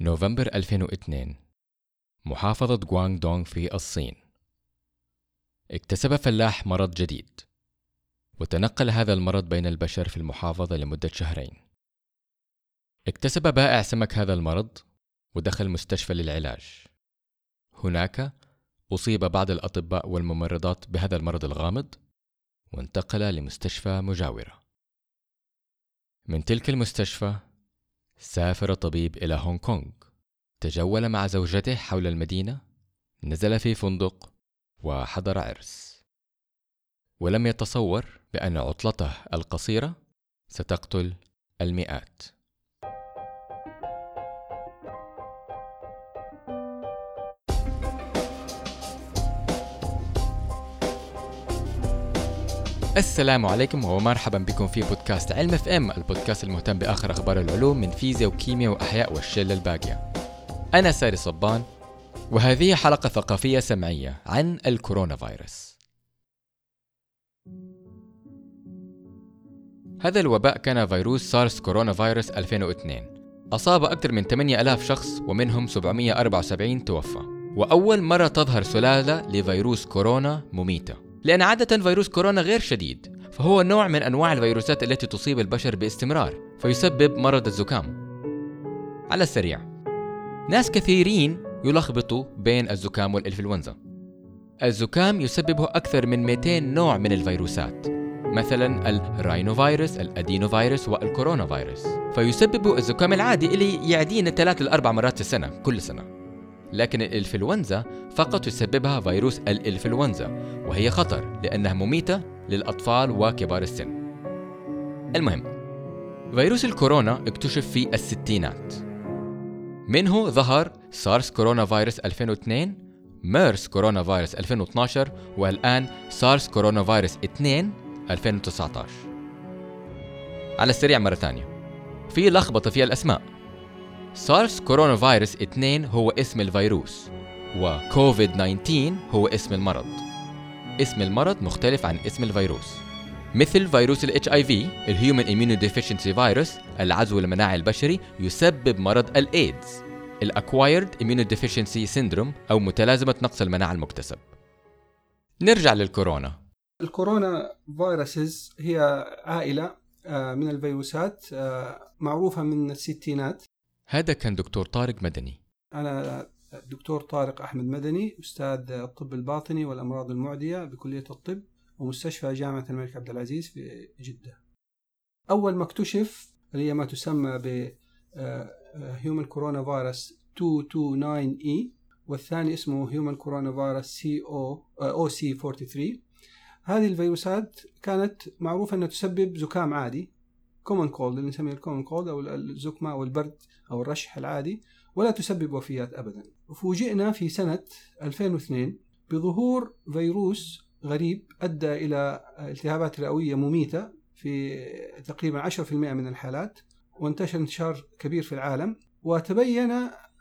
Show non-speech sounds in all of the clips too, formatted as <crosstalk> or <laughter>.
نوفمبر 2002 محافظة غوانغ دونغ في الصين. اكتسب فلاح مرض جديد وتنقل هذا المرض بين البشر في المحافظة لمدة شهرين. اكتسب بائع سمك هذا المرض ودخل مستشفى للعلاج. هناك أصيب بعض الأطباء والممرضات بهذا المرض الغامض وانتقل لمستشفى مجاورة. من تلك المستشفى سافر طبيب إلى هونغ كونغ. تجول مع زوجته حول المدينة. نزل في فندق وحضر عرس. ولم يتصور بأن عطلته القصيرة ستقتل المئات. السلام عليكم ومرحبا بكم في بودكاست علم FM البودكاست المهتم بآخر أخبار العلوم من فيزياء وكيمياء وأحياء والشلة الباقية. أنا ساري صبان وهذه حلقة ثقافية سمعية عن الكورونا فيروس. هذا الوباء كان فيروس SARS coronavirus 2002 أصاب أكثر من 8000 شخص ومنهم 774 توفى. وأول مرة تظهر سلالة لفيروس كورونا مميتة. لأن عادة فيروس كورونا غير شديد فهو نوع من أنواع الفيروسات التي تصيب البشر باستمرار فيسبب مرض الزكام. على السريع. ناس كثيرين يلخبطوا بين الزكام والإنفلونزا. الزكام يسببه أكثر من 200 نوع من الفيروسات مثلا الراينو فيروس الادينو فيروس والكورونا فيروس. فيسبب الزكام العادي اللي يعدينا ثلاث لأربع مرات في السنة كل سنة. لكن الإنفلونزا فقط يسببها فيروس الإنفلونزا وهي خطر لأنها مميتة للأطفال وكبار السن. المهم فيروس الكورونا اكتشف في الستينات. منه ظهر سارس كورونا فيروس 2002 ميرس كورونا فيروس 2012 والآن سارس كورونا فيروس 2 2019 على السريع مرة ثانية. في لخبطة في الأسماء. سارس كورونا فيروس 2 هو اسم الفيروس وكوفيد 19 هو اسم المرض. اسم المرض مختلف عن اسم الفيروس. مثل فيروس ال HIV ال human deficiency virus العوز المناعي البشري يسبب مرض الايدز ال acquired deficiency syndrome أو متلازمة نقص المناعة المكتسب. نرجع للكورونا. ال coronaviruses هي عائلة آه، من الفيروسات آه، معروفة من الستينات. هذا كان دكتور طارق مدني. أنا الدكتور طارق أحمد مدني أستاذ الطب الباطني والأمراض المعدية بكلية الطب ومستشفى جامعة الملك عبد العزيز في جدة. أول ما اكتشف اللي هي ما تسمى ب human coronavirus 229E والثاني اسمه human coronavirus C أو OC 43 هذه الفيروسات كانت معروفة أنها تسبب زكام عادي common cold اللي نسميه ال common cold أو الزكمة أو البرد. أو الرشح العادي ولا تسبب وفيات أبدا. فوجئنا في سنة 2002 بظهور فيروس غريب أدى إلى التهابات رئوية مميتة في تقريبا 10% من الحالات وانتشر انتشار كبير في العالم وتبين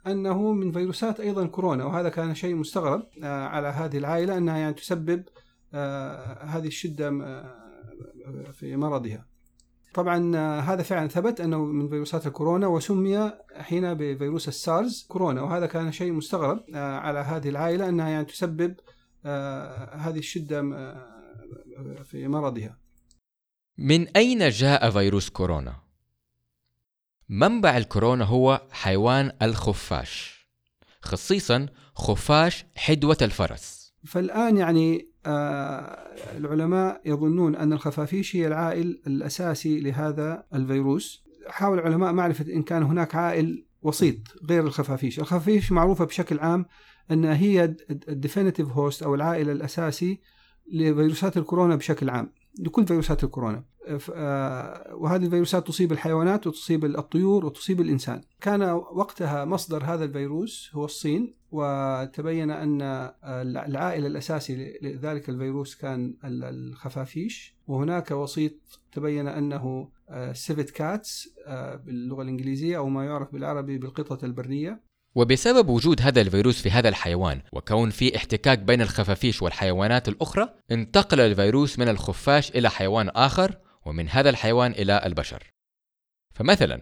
أنه من فيروسات أيضا كورونا وهذا كان شيء مستغرب آه، على هذه العائلة أنها يعني تسبب آه، هذه الشدة آه، في مرضها. طبعا آه، هذا فعلا ثبت أنه من فيروسات الكورونا وسمي حين بفيروس السارز كورونا وهذا كان شيء مستغرب على هذه العائلة أنها يعني تسبب هذه الشدة في مرضها. من أين جاء فيروس كورونا؟ منبع الكورونا هو حيوان الخفاش خصيصا خفاش حدوة الفرس فالآن يعني آه، العلماء يظنون أن الخفافيش هي العائل الأساسي لهذا الفيروس. حاول العلماء معرفة إن كان هناك عائل وسيط غير الخفافيش الخفافيش معروفة بشكل عام أنها هي ال definitive host أو العائل الأساسي لفيروسات الكورونا بشكل عام لكل فيروسات الكورونا. آه، وهذه الفيروسات تصيب الحيوانات وتصيب الطيور وتصيب الإنسان. كان وقتها مصدر هذا الفيروس هو الصين وتبين أن العائل الأساسي لذلك الفيروس كان الخفافيش. وهناك وسيط تبين أنه civet cats آه، باللغة الإنجليزية أو ما يعرف بالعربي بالقطة البرية. وبسبب وجود هذا الفيروس في هذا الحيوان وكون في احتكاك بين الخفافيش والحيوانات الأخرى انتقل الفيروس من الخفاش إلى حيوان آخر ومن هذا الحيوان إلى البشر. فمثلا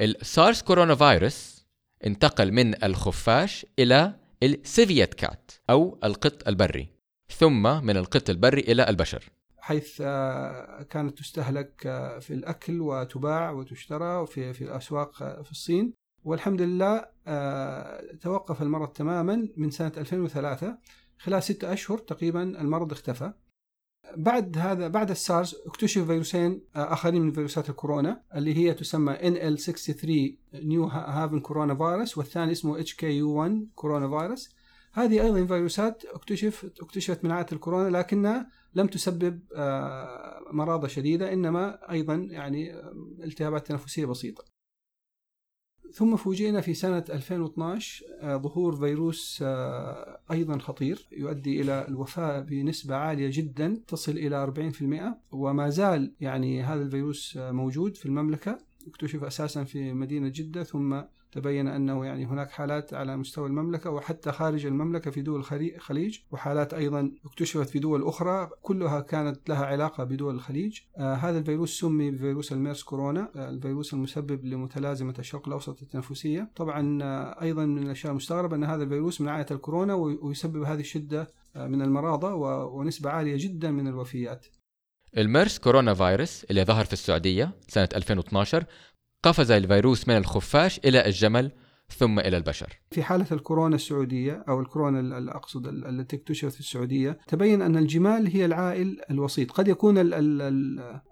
ال SARS coronavirus انتقل من الخفاش إلى ال civet cat أو القط البري ثم من القط البري إلى البشر. حيث آه، كانت تستهلك آه، في الأكل وتباع وتشترى في في الأسواق آه، في الصين. والحمد لله توقف المرض تماما من سنة 2003 خلال ستة أشهر تقريبا المرض اختفى. بعد هذا بعد السارس اكتشف فيروسين آخرين من فيروسات الكورونا اللي هي تسمى NL63 نيو هافن كورونا فيروس والثاني اسمه HKU1 كورونا فيروس هذه أيضا فيروسات اكتشفت اكتشفت من عائله الكورونا لكنها لم تسبب مرضى شديدة إنما أيضا يعني التهابات تنفسية بسيطة. ثم فوجئنا في سنة 2012 ظهور فيروس أيضا خطير يؤدي إلى الوفاة بنسبة عالية جدا تصل إلى 40% وما زال يعني هذا الفيروس موجود في المملكة اكتشف أساسا في مدينة جدة ثم تبين أنه يعني هناك حالات على مستوى المملكة وحتى خارج المملكة في دول الخليج وحالات أيضا اكتشفت في دول أخرى كلها كانت لها علاقة بدول الخليج. آه هذا الفيروس سمي بفيروس الميرس كورونا آه الفيروس المسبب لمتلازمة الشرق الأوسط التنفسية. طبعا آه أيضا من الأشياء المستغربة أن هذا الفيروس من عائلة الكورونا ويسبب هذه الشدة آه، من المرضى ونسبة عالية جدا من الوفيات. الميرس كورونا فيروس اللي ظهر في السعودية سنة 2012 قفز الفيروس من الخفاش إلى الجمل ثم إلى البشر. في حالة الكورونا السعودية أو الكورونا أقصد التي اكتشفت في السعودية تبين أن الجمال هي العائل الوسيط. قد يكون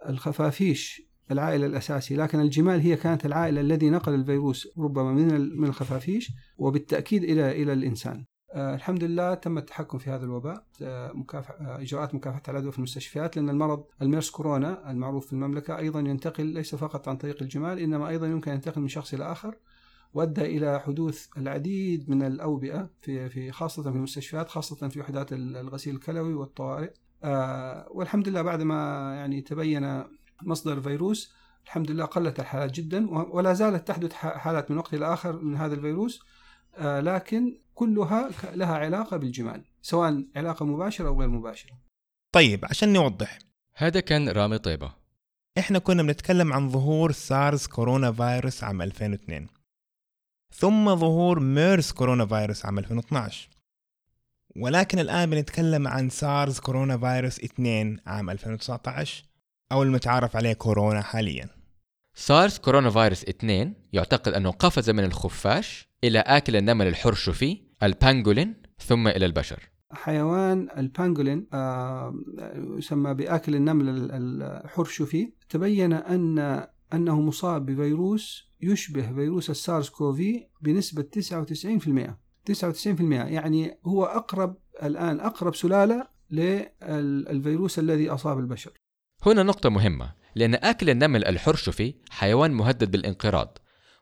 الخفافيش العائل الأساسي لكن الجمال هي كانت العائلة الذي نقل الفيروس ربما من من الخفافيش وبالتأكيد إلى إلى الإنسان. الحمد لله تم التحكم في هذا الوباء. آه مكافح آه إجراءات مكافحة العدوى في المستشفيات لأن المرض الميرس كورونا المعروف في المملكة أيضا ينتقل ليس فقط عن طريق الجمال إنما أيضا يمكن أن ينتقل من شخص إلى آخر وأدى إلى حدوث العديد من الأوبئة في في خاصة في المستشفيات خاصة في وحدات الغسيل الكلوي والطوارئ. آه، والحمد لله بعد ما يعني تبين مصدر الفيروس الحمد لله قلت الحالات جدا ولا زالت تحدث حالات من وقت إلى آخر من هذا الفيروس. آه، لكن كلها لها علاقة بالجمال سواء علاقة مباشرة أو غير مباشرة. طيب عشان نوضح. هذا كان رامي طيبة. إحنا كنا بنتكلم عن ظهور SARS coronavirus عام 2002 ثم ظهور MERS coronavirus عام 2012 ولكن الآن بنتكلم عن SARS coronavirus 2 عام 2019 أو المتعارف عليه كورونا حاليا. SARS coronavirus 2 يعتقد أنه قفز من الخفاش إلى آكل النمل الحرشفي ال pangolin ثم إلى البشر. حيوان ال pangolin آه يسمى بآكل النمل الحرشفي تبين أن أنه مصاب بفيروس يشبه فيروس السارس كوفي بنسبة 99% 99% يعني هو أقرب الآن أقرب سلالة للفيروس الذي أصاب البشر. هنا نقطة مهمة. لأن أكل النمل الحرشفي حيوان مهدد بالانقراض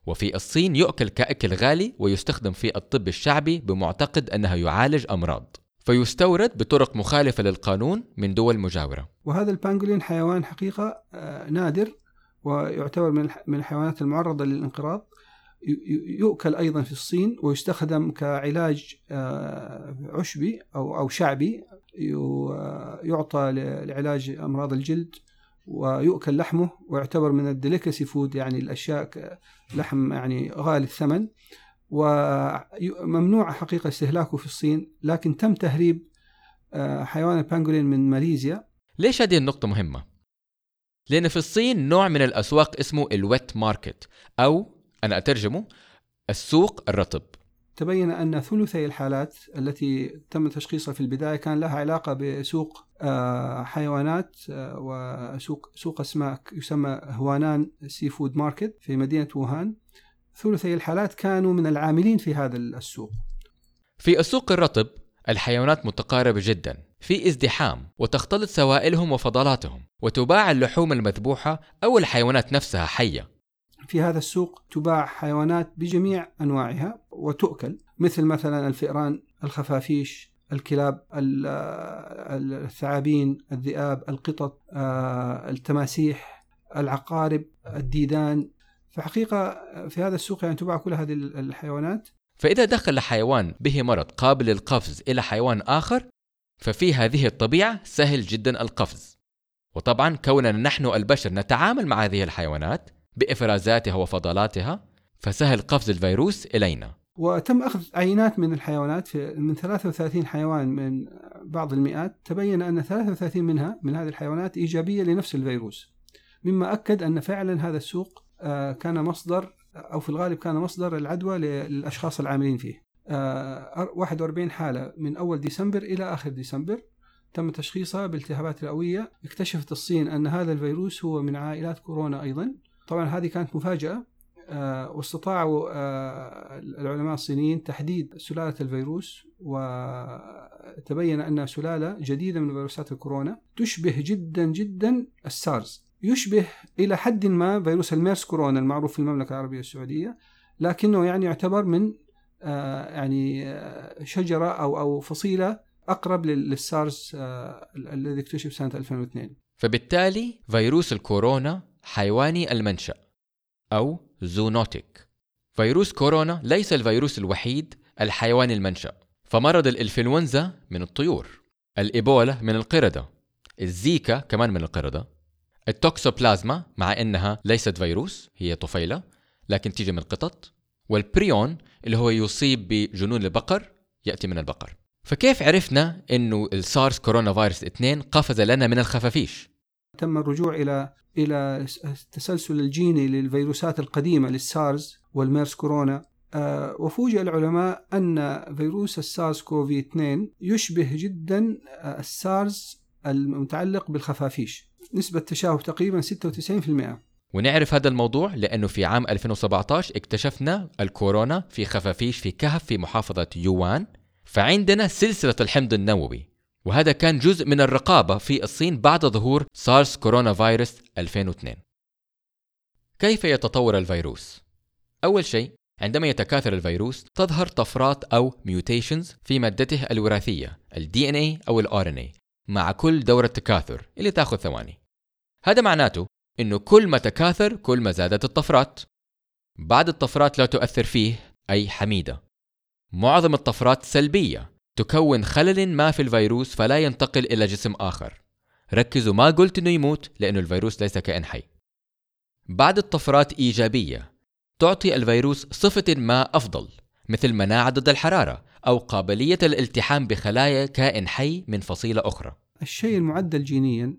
وفي الصين يؤكل كأكل غالي ويستخدم في الطب الشعبي بمعتقد أنه يعالج أمراض. فيستورد بطرق مخالفة للقانون من دول مجاورة. وهذا ال pangolin حيوان حقيقة آه، نادر ويعتبر من الحيوانات المعرضة للانقراض. يؤكل أيضا في الصين ويستخدم كعلاج آه، عشبي أو أو شعبي يعطى لعلاج أمراض الجلد ويؤكل لحمه ويعتبر من ال delicacy food يعني الأشياء لحم يعني غالي الثمن. وممنوع حقيقة استهلاكه في الصين لكن تم تهريب آه، حيوان ال pangolin من ماليزيا. ليش هذه النقطة مهمة؟ لأن في الصين نوع من الأسواق اسمه ال wet market أو أنا أترجمه السوق الرطب. تبين أن ثلثي الحالات التي تم تشخيصها في البداية كان لها علاقة بسوق آه، حيوانات آه، وسوق سوق أسماك يسمى هوانان seafood market في مدينة ووهان. ثلثي الحالات كانوا من العاملين في هذا السوق. في السوق الرطب الحيوانات متقاربة جدا في ازدحام وتختلط سوائلهم وفضلاتهم وتباع اللحوم المذبوحة أو الحيوانات نفسها حية. في هذا السوق تباع حيوانات بجميع أنواعها وتؤكل مثل مثلا الفئران الخفافيش الكلاب الثعابين الذئاب القطط آه، التماسيح العقارب الديدان. فحقيقة في هذا السوق يعني تباع كل هذه الحيوانات. فإذا دخل حيوان به مرض قابل للقفز إلى حيوان آخر ففي هذه الطبيعة سهل جدا القفز. وطبعا كوننا نحن البشر نتعامل مع هذه الحيوانات بإفرازاتها وفضلاتها فسهل قفز الفيروس إلينا. وتم أخذ عينات من الحيوانات في من 33 حيوان من بعض المئات. تبين أن 33 منها من هذه الحيوانات إيجابية لنفس الفيروس. مما أكد أن فعلا هذا السوق آه، كان مصدر أو في الغالب كان مصدر العدوى للأشخاص العاملين فيه. 41 حالة من أول ديسمبر إلى آخر ديسمبر. تم تشخيصها بالتهابات رئوية اكتشفت الصين أن هذا الفيروس هو من عائلات كورونا أيضا. طبعا هذه كانت مفاجأة. آه، واستطاعوا آه، العلماء الصينيين تحديد سلالة الفيروس وتبين أنها سلالة جديدة من فيروسات الكورونا تشبه جدا جدا السارز يشبه إلى حد ما فيروس الميرس كورونا المعروف في المملكة العربية السعودية لكنه يعني يعتبر من آه، يعني شجرة أو أو فصيلة أقرب للسارز الذي اكتشف سنة 2002 فبالتالي فيروس الكورونا حيواني المنشأ أو zoonotic. فيروس كورونا ليس الفيروس الوحيد الحيواني المنشأ فمرض الإنفلونزا من الطيور الإيبولا من القردة الزيكا كمان من القردة التوكسوبلازما مع إنها ليست فيروس هي طفيلة لكن تيجي من القطط والبريون اللي هو يصيب بجنون البقر يأتي من البقر. فكيف عرفنا إنه السارس كورونا فيروس 2 قفز لنا من الخفافيش؟ تم الرجوع إلى إلى التسلسل الجيني للفيروسات القديمة للسارز والميرس كورونا. آه، وفوجئ العلماء أن فيروس السارس كوفي 2 يشبه جدا آه، السارز المتعلق بالخفافيش. نسبة تشابه تقريبا 96% ونعرف هذا الموضوع لأنه في عام 2017 اكتشفنا الكورونا في خفافيش في كهف في محافظة يوان. فعندنا سلسلة الحمض النووي. وهذا كان جزء من الرقابة في الصين بعد ظهور سارس كورونا فيروس 2002 كيف يتطور الفيروس؟ أول شيء عندما يتكاثر الفيروس تظهر طفرات أو ميوتيشنز في مادته الوراثية ال DNA أو ال RNA مع كل دورة تكاثر اللي تأخذ ثواني. هذا معناته إنه كل ما تكاثر كل ما زادت الطفرات. بعد الطفرات لا تؤثر فيه أي حميدة. معظم الطفرات سلبية. تكون خلل ما في الفيروس فلا ينتقل إلى جسم آخر. ركزوا ما قلت إنه يموت لأنه الفيروس ليس كائن حي. بعد الطفرات إيجابية تعطي الفيروس صفة ما أفضل مثل مناعة ضد الحرارة أو قابلية الالتحام بخلايا كائن حي من فصيلة أخرى. الشيء المعدل جينيا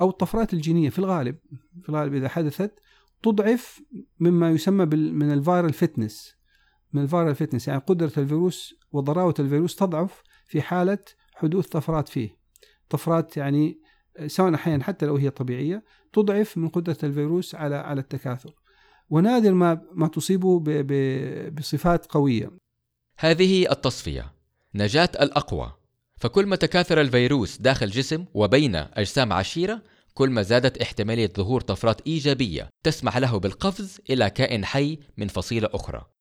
أو الطفرات الجينية في الغالب في الغالب إذا حدثت تضعف مما يسمى من ال viral fitness من ال viral fitness يعني قدرة الفيروس وضراوة الفيروس تضعف في حالة حدوث طفرات فيه. طفرات يعني سواء أحيانا حتى لو هي طبيعية تضعف من قدرة الفيروس على على التكاثر. ونادر ما ما تصيبه بصفات قوية. هذه التصفية. نجاة الأقوى. فكل ما تكاثر الفيروس داخل جسم وبين أجسام عشيرة كل ما زادت احتمالية ظهور طفرات إيجابية تسمح له بالقفز إلى كائن حي من فصيلة أخرى.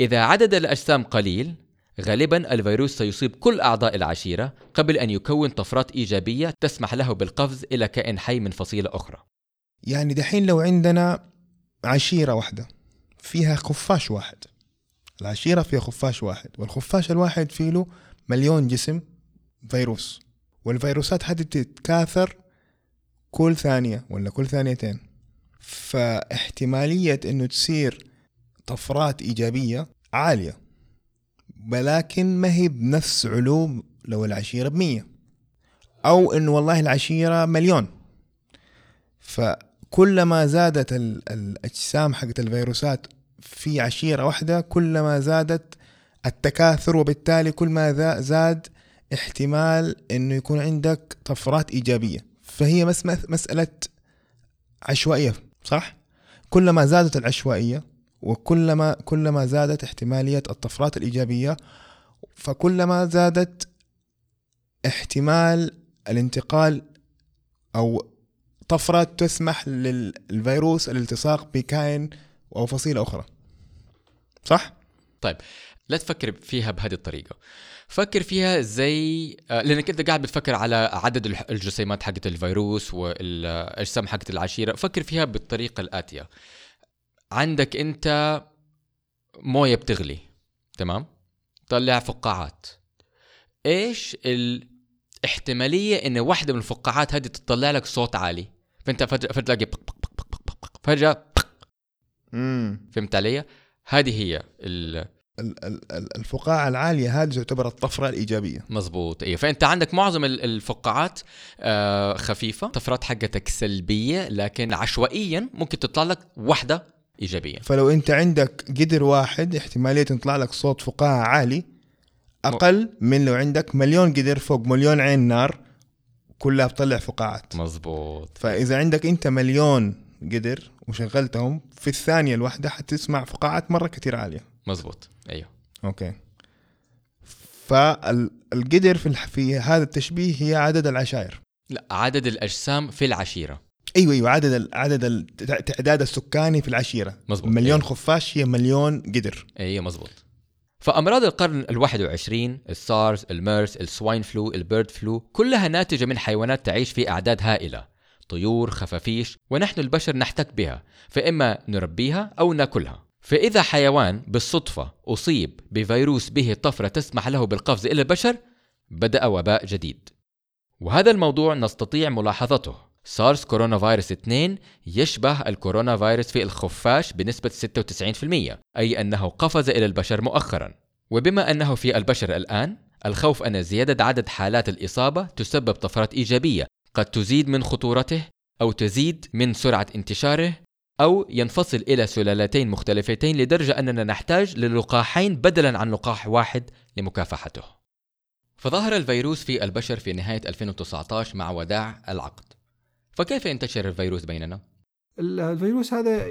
إذا عدد الأجسام قليل غالبا الفيروس سيصيب كل أعضاء العشيرة قبل أن يكون طفرات إيجابية تسمح له بالقفز إلى كائن حي من فصيلة أخرى. يعني دحين لو عندنا عشيرة واحدة فيها خفاش واحد العشيرة فيها خفاش واحد والخفاش الواحد فيه له مليون جسم فيروس والفيروسات هذه تتكاثر كل ثانية ولا كل ثانيتين. فاحتمالية إنه تصير طفرات إيجابية عالية ولكن ما هي بنفس علو لو العشيرة بمية. أو إنه والله العشيرة مليون. فكلما زادت الأجسام حقت الفيروسات في عشيرة واحدة كلما زادت التكاثر وبالتالي كل ما زاد احتمال إنه يكون عندك طفرات إيجابية. فهي مسألة عشوائية صح؟ كلما زادت العشوائية وكلما كلما زادت احتمالية الطفرات الإيجابية فكلما زادت احتمال الانتقال أو طفرة تسمح للفيروس الالتصاق بكائن أو فصيلة أخرى. صح؟ طيب لا تفكر فيها بهذه الطريقة. فكر فيها زي آه، لأنك أنت قاعد بتفكر على عدد الجسيمات حقت الفيروس والاجسام حقت العشيرة. فكر فيها بالطريقة الآتية. عندك انت موية بتغلي تمام؟ طلع فقاعات. إيش الاحتمالية ان واحدة من الفقاعات هذه تطلع لك صوت عالي؟ فانت فجاه تلاقي فجأة امم فهمت علي؟ هذه هي ال- ال- ال- ال- الفقاعة العالية هذه تعتبر الطفرة الإيجابية. مزبوط أيوه فأنت عندك معظم ال- الفقاعات آه خفيفة. طفرات حقتك سلبية لكن عشوائيا ممكن تطلع لك واحدة إيجابية. فلو أنت عندك قدر واحد احتمالية يطلع لك صوت فقاعة عالي أقل من لو عندك مليون قدر فوق مليون عين نار كلها بتطلع فقاعات. مزبوط فإذا عندك أنت مليون قدر وشغلتهم في الثانية الواحدة حتسمع فقاعات مرة كتير عالية. مزبوط أيوه. أوكي. فالقدر في في هذا التشبيه هي عدد العشائر. لا عدد الأجسام في العشيرة. أيوه أيوه. عدد عدد التعداد السكاني في العشيرة. مزبوط مليون أيوة. خفاش هي مليون قدر. أيوه مزبوط فأمراض القرن ال21 السارس الميرس ال swine flu ال bird flu كلها ناتجة من حيوانات تعيش في أعداد هائلة. طيور خفافيش ونحن البشر نحتك بها فإما نربيها أو نأكلها. فإذا حيوان بالصدفة أصيب بفيروس به طفرة تسمح له بالقفز إلى البشر بدأ وباء جديد. وهذا الموضوع نستطيع ملاحظته. سارس كورونا فيروس 2 يشبه الكورونا فيروس في الخفاش بنسبة 96% أي أنه قفز إلى البشر مؤخرا. وبما أنه في البشر الآن الخوف أن زيادة عدد حالات الإصابة تسبب طفرات إيجابية قد تزيد من خطورته أو تزيد من سرعة انتشاره أو ينفصل إلى سلالتين مختلفتين لدرجة أننا نحتاج للقاحين بدلا عن لقاح واحد لمكافحته. فظهر الفيروس في البشر في نهاية 2019 مع وداع العقد. فكيف ينتشر الفيروس بيننا؟ ال- الفيروس هذا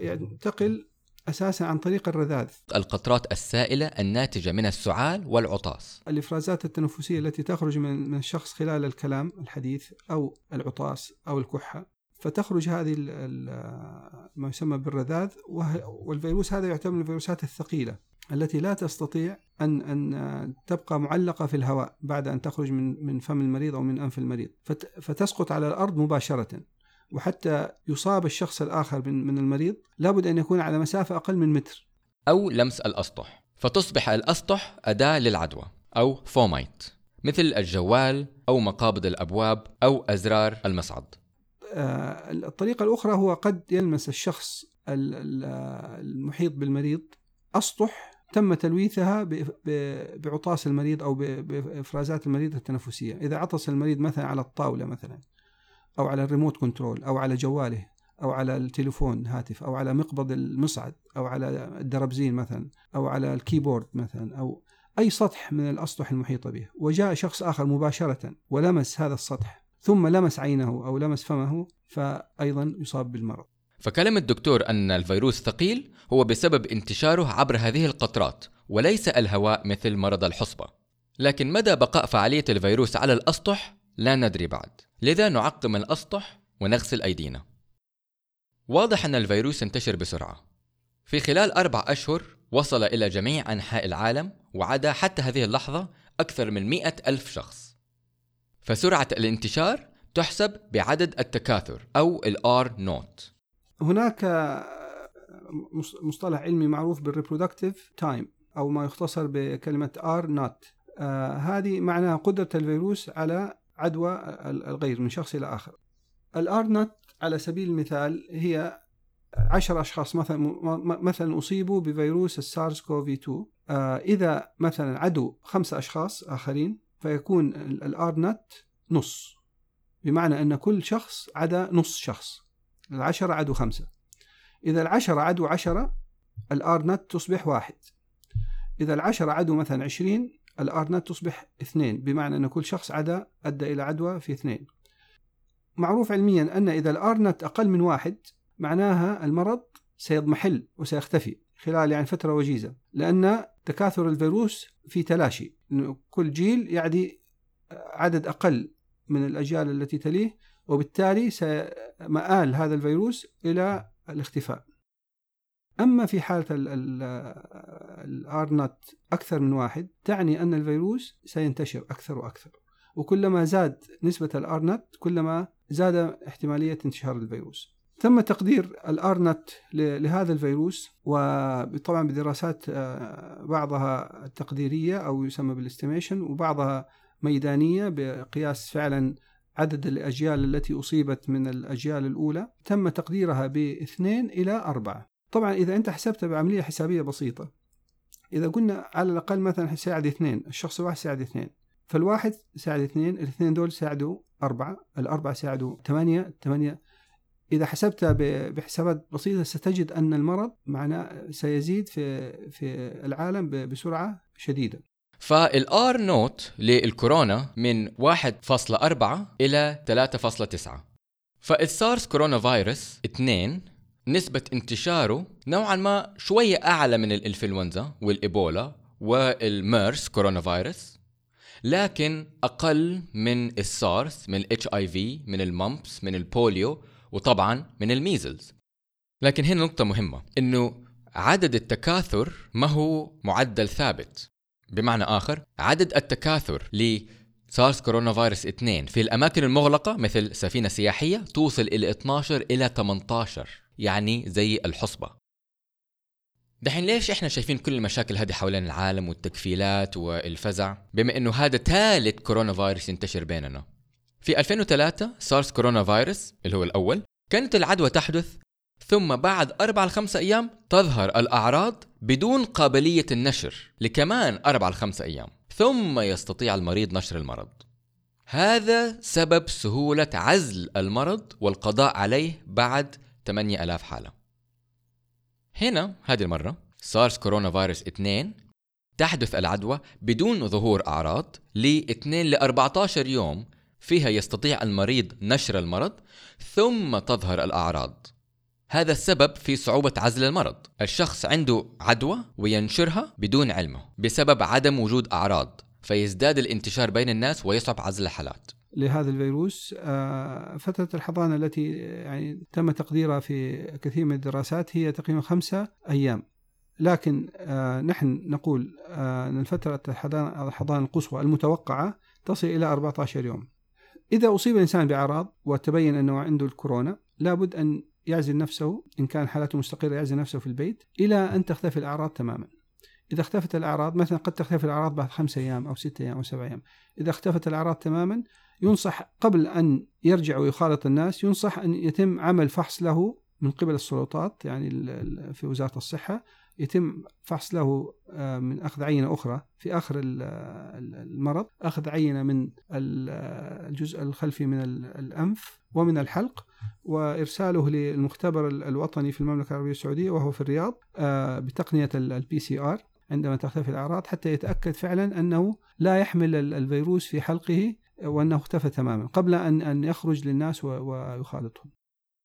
ينتقل أساسا عن طريق الرذاذ. القطرات السائلة الناتجة من السعال والعطاس. الإفرازات التنفسية التي تخرج من من الشخص خلال الكلام الحديث أو العطاس أو الكحة. فتخرج هذه ما يسمى بالرذاذ والفيروس هذا يعتبر من الفيروسات الثقيلة التي لا تستطيع أن أن تبقى معلقة في الهواء بعد أن تخرج من من فم المريض أو من أنف المريض. فت- فتسقط على الأرض مباشرة. وحتى يصاب الشخص الآخر من من المريض لابد أن يكون على مسافة أقل من متر. أو لمس الأسطح. فتصبح الأسطح أداة للعدوى أو فومايت مثل الجوال أو مقابض الأبواب أو أزرار المصعد. آه، الطريقة الأخرى هو قد يلمس الشخص ال- ال- المحيط بالمريض أسطح تم تلويثها بعطاس المريض أو ب- بإفرازات المريض التنفسية. إذا عطس المريض مثلا على الطاولة مثلا أو على ال remote control أو على جواله أو على التليفون هاتف أو على مقبض المصعد أو على الدربزين مثلا أو على ال keyboard مثلا أو أي سطح من الأسطح المحيطة به. وجاء شخص آخر مباشرة ولمس هذا السطح ثم لمس عينه أو لمس فمه فأيضا يصاب بالمرض. فكلام الدكتور أن الفيروس ثقيل هو بسبب انتشاره عبر هذه القطرات وليس الهواء مثل مرض الحصبة. لكن مدى بقاء فعالية الفيروس على الأسطح؟ لا ندري بعد. لذا نعقم الأسطح ونغسل أيدينا. واضح أن الفيروس ينتشر بسرعة. في خلال أربع أشهر وصل إلى جميع أنحاء العالم وعدا حتى هذه اللحظة أكثر من مئة ألف شخص. فسرعة الانتشار تحسب بعدد التكاثر أو ال R naught هناك مص- مصطلح علمي معروف بال reproductive time أو ما يختصر R naught. آه هذه معناها قدرة الفيروس على عدوى ال- الغير من شخص إلى آخر. ال R naught على سبيل المثال هي عشر أشخاص مثلا مثلا أصيبوا بفيروس السارس CoV 2 آه إذا مثلا عدوا خمسة أشخاص آخرين فيكون ال R naught نص. بمعنى أن كل شخص عدا نص شخص. العشرة عدوا خمسة. إذا العشرة عدوا عشرة الآر نت تصبح واحد. إذا العشرة عدوا مثلا عشرين الآر نت تصبح اثنين بمعنى أن كل شخص عدا أدى إلى عدوى في اثنين. معروف علميا أن إذا الآر نت أقل من واحد معناها المرض سيضمحل وسيختفي خلال يعني فترة وجيزة لأن تكاثر الفيروس في تلاشي. كل جيل يعني عدد أقل من الأجيال التي تليه وبالتالي مآل هذا الفيروس إلى الاختفاء. أما في حالة ال R naught أكثر من واحد تعني أن الفيروس سينتشر أكثر وأكثر. وكلما زاد نسبة ال R naught كلما زاد احتمالية انتشار الفيروس. تم تقدير ال R naught لهذا الفيروس وطبعا بدراسات بعضها تقديرية أو يسمى بالاستيميشن وبعضها ميدانية بقياس فعلا عدد الأجيال التي أصيبت من الأجيال الأولى تم تقديرها باثنين إلى أربعة. طبعا إذا أنت حسبتها بعملية حسابية بسيطة. إذا قلنا على الأقل مثلا ساعد اثنين الشخص الواحد ساعد اثنين. فالواحد ساعد اثنين الاثنين دول ساعدوا أربعة الأربعة ساعدوا ثمانية ثمانية. إذا حسبتها بحسابات بسيطة ستجد أن المرض معناه سيزيد في في العالم بسرعة شديدة. فال R naught للكورونا من 1.4 إلى 3.9 فالسارس كورونا فيروس 2 نسبة انتشاره نوعا ما شوية أعلى من الإنفلونزا والإيبولا والميرس كورونا فيروس لكن أقل من السارس من ال HIV من ال mumps من ال polio وطبعا من الميزلز. لكن هنا نقطة مهمة إنه عدد التكاثر ما هو معدل ثابت. بمعنى آخر عدد التكاثر لسارس كورونا فيروس 2 في الأماكن المغلقة مثل سفينة سياحية توصل إلى 12 إلى 18 يعني زي الحصبة. دحين ليش إحنا شايفين كل المشاكل هذه حوالين العالم والتكفيلات والفزع؟ بما إنه هذا ثالث كورونا فيروس ينتشر بيننا. في 2003 سارس كورونا فيروس اللي هو الأول كانت العدوى تحدث ثم بعد أربع لخمسة أيام تظهر الأعراض بدون قابلية النشر لكمان أربع لخمسة أيام ثم يستطيع المريض نشر المرض. هذا سبب سهولة عزل المرض والقضاء عليه بعد 8000 حالة. هنا هذه المرة سارس كورونا فيروس 2 تحدث العدوى بدون ظهور أعراض ل 2 ل 14 يوم فيها يستطيع المريض نشر المرض ثم تظهر الأعراض. هذا السبب في صعوبة عزل المرض. الشخص عنده عدوى وينشرها بدون علمه بسبب عدم وجود أعراض فيزداد الانتشار بين الناس ويصعب عزل الحالات. لهذا الفيروس آه، فترة الحضانة التي يعني تم تقديرها في كثير من الدراسات هي تقريبا خمسة أيام. لكن آه، نحن نقول آه، أن فترة الحضانة القصوى المتوقعة تصل إلى 14 يوم. إذا أصيب الإنسان بأعراض وتبين أنه عنده الكورونا لابد أن يعزل نفسه إن كان حالته مستقرة يعزل نفسه في البيت إلى أن تختفي الأعراض تماما. إذا اختفت الأعراض مثلا قد تختفي الأعراض بعد خمسة أيام أو ستة أيام أو سبعة أيام. إذا اختفت الأعراض تماما ينصح قبل أن يرجع ويخالط الناس ينصح أن يتم عمل فحص له من قبل السلطات يعني في وزارة الصحة. يتم فحص له آه، من أخذ عينة أخرى في آخر المرض أخذ عينة من الجزء الخلفي من الأنف ومن الحلق وإرساله للمختبر الوطني في المملكة العربية السعودية وهو في الرياض آه، بتقنية ال PCR عندما تختفي الأعراض حتى يتأكد فعلا أنه لا يحمل الفيروس في حلقه وأنه اختفى تماما قبل أن أن يخرج للناس ويخالطهم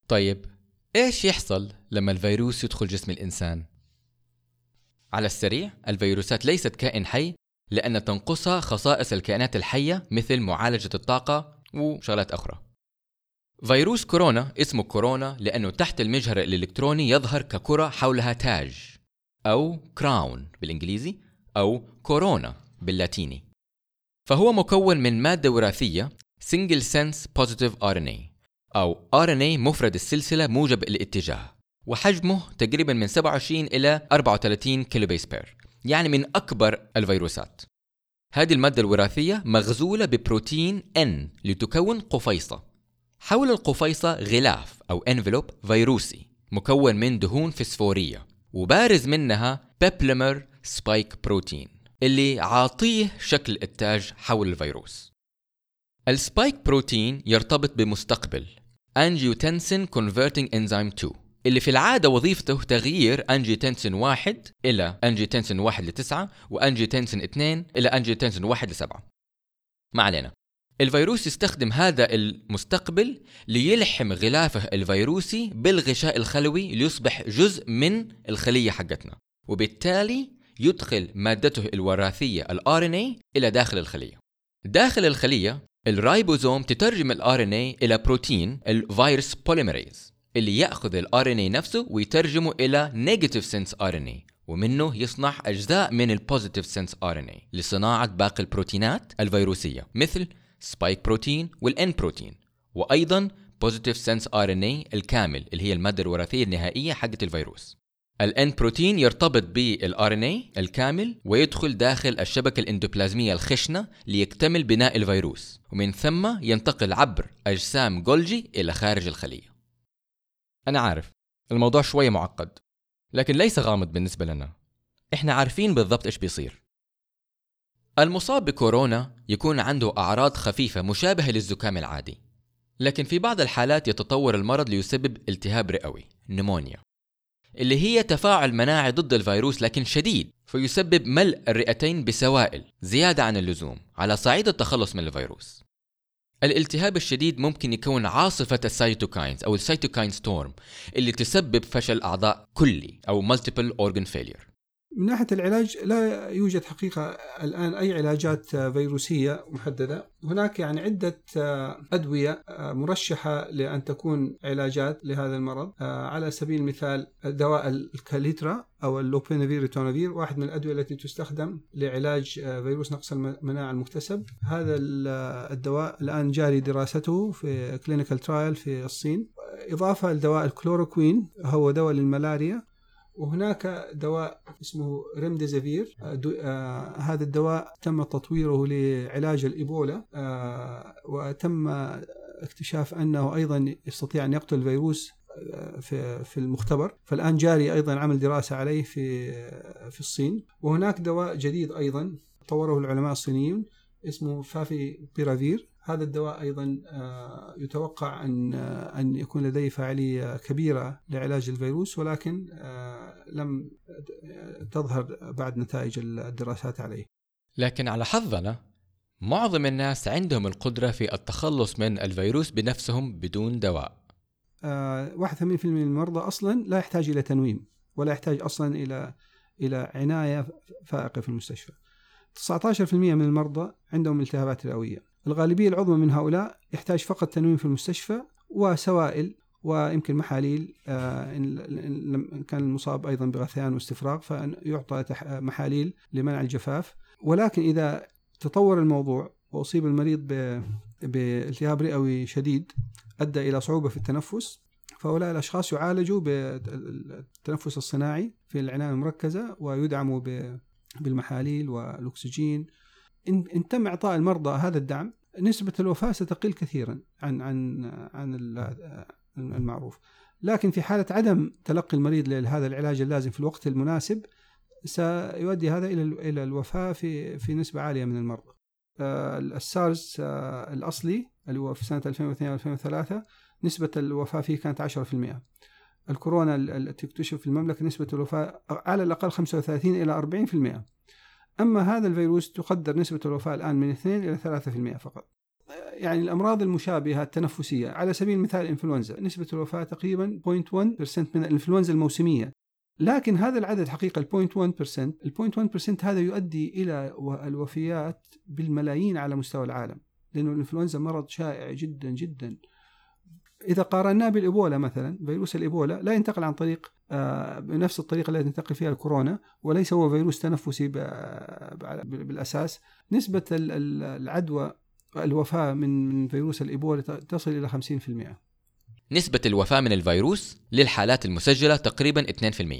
طيب إيش يحصل لما الفيروس يدخل جسم الإنسان؟ على السريع الفيروسات ليست كائن حي لأن تنقصها خصائص الكائنات الحية مثل معالجة الطاقة وشغلات أخرى. فيروس كورونا اسمه كورونا لأنه تحت المجهر الإلكتروني يظهر ككرة حولها تاج أو crown بالإنجليزي أو كورونا باللاتيني. فهو مكون من مادة وراثية Single Sense Positive RNA أو RNA مفرد السلسلة موجب الاتجاه. وحجمه تقريبا من 27 إلى 34 kilo base pair يعني من أكبر الفيروسات. هذه المادة الوراثية مغزولة ببروتين N لتكون قفيصة. حول القفيصة غلاف أو envelope فيروسي مكون من دهون فسفورية وبارز منها peplomer spike protein اللي عاطيه شكل التاج حول الفيروس. ال spike protein يرتبط بمستقبل angiotensin converting enzyme 2 اللي في العادة وظيفته تغيير angiotensin واحد إلى angiotensin واحد لتسعة و angiotensin اثنين إلى angiotensin واحد لسبعة. ما علينا. الفيروس يستخدم هذا المستقبل ليلحم غلافه الفيروسي بالغشاء الخلوي ليصبح جزء من الخلية حقتنا وبالتالي يدخل مادته الوراثية ال RNA إلى داخل الخلية. داخل الخلية الرايبوزوم تترجم ال RNA إلى بروتين الفيروس polymerase اللي يأخذ ال RNA نفسه ويترجمه إلى negative sense RNA ومنه يصنع أجزاء من ال positive sense RNA لصناعة باقي البروتينات الفيروسية مثل spike protein وال N protein وأيضا positive sense RNA الكامل اللي هي المادة الوراثية النهائية حقت الفيروس. ال N protein يرتبط بال RNA الكامل ويدخل داخل الشبكة الاندوبلازمية الخشنة ليكتمل بناء الفيروس ومن ثم ينتقل عبر أجسام جولجي إلى خارج الخليه أنا عارف. الموضوع شوية معقد لكن ليس غامض بالنسبة لنا. إحنا عارفين بالضبط إيش بيصير. المصاب بكورونا يكون عنده أعراض خفيفة مشابهة للزكام العادي لكن في بعض الحالات يتطور المرض ليسبب التهاب رئوي pneumonia اللي هي تفاعل مناعي ضد الفيروس لكن شديد فيسبب ملء الرئتين بسوائل زيادة عن اللزوم على صعيد التخلص من الفيروس. الالتهاب الشديد ممكن يكون عاصفة ال cytokines أو ال cytokine storm اللي تسبب فشل أعضاء كلي أو multiple organ failure. من ناحية العلاج لا يوجد حقيقة الآن أي علاجات فيروسية محددة. هناك يعني عدة أدوية مرشحة لأن تكون علاجات لهذا المرض. على سبيل المثال دواء الكاليترا أو اللوبينافير ريتونافير واحد من الأدوية التي تستخدم لعلاج فيروس نقص المناعة المكتسب. هذا الدواء الآن جاري دراسته في clinical trial في الصين. إضافة لدواء الكلوروكوين هو دواء للملاريا. وهناك دواء اسمه ريمديزيفير. آه هذا الدواء تم تطويره لعلاج الإيبولا. آه وتم اكتشاف أنه أيضا يستطيع أن يقتل الفيروس في في المختبر. فالآن جاري أيضا عمل دراسة عليه في في الصين. وهناك دواء جديد أيضا طوره العلماء الصينيون اسمه فافي بيرافير. هذا الدواء أيضا يتوقع أن أن يكون لديه فاعلية كبيرة لعلاج الفيروس ولكن لم تظهر بعد نتائج الدراسات عليه. لكن على حظنا معظم الناس عندهم القدرة في التخلص من الفيروس بنفسهم بدون دواء. 81% من المرضى أصلا لا يحتاج إلى تنويم ولا يحتاج أصلا إلى إلى عناية فائقة في المستشفى. 19% من المرضى عندهم التهابات رئويه الغالبية العظمى من هؤلاء يحتاج فقط تنويم في المستشفى وسوائل ويمكن محاليل إن كان المصاب أيضا بغثيان واستفراغ فيعطى محاليل لمنع الجفاف. ولكن إذا تطور الموضوع وأصيب المريض بالتهاب رئوي شديد أدى إلى صعوبة في التنفس فهؤلاء الأشخاص يعالجوا بالتنفس الصناعي في العناية المركزة ويدعموا بالمحاليل والأكسجين. إن تم إعطاء المرضى هذا الدعم نسبة الوفاة ستقل كثيرا عن عن عن المعروف. لكن في حالة عدم تلقي المريض لهذا العلاج اللازم في الوقت المناسب سيؤدي هذا إلى إلى الوفاة في في نسبة عالية من المرضى. السارس الأصلي اللي هو في سنة 2002 2003 نسبة الوفاة فيه كانت 10% الكورونا التي اكتشف في المملكة نسبة الوفاة على الأقل 35 إلى 40% أما هذا الفيروس تقدر نسبة الوفاة الآن من 2 إلى 3% فقط. يعني الأمراض المشابهة التنفسية على سبيل المثال الإنفلونزا نسبة الوفاة تقريبا 0.1% من الإنفلونزا الموسمية. لكن هذا العدد حقيقة ال 0.1% ال 0.1% هذا يؤدي إلى الوفيات بالملايين على مستوى العالم. لأنه الإنفلونزا مرض شائع جدا جدا. إذا قارناه بالإيبولا مثلا فيروس الإيبولا لا ينتقل عن طريق بنفس الطريقة التي تنتقل فيها الكورونا وليس هو فيروس تنفسي بالأساس. نسبة العدوى الوفاة من من فيروس الإيبولا تصل إلى 50% نسبة الوفاة من الفيروس للحالات المسجلة تقريبا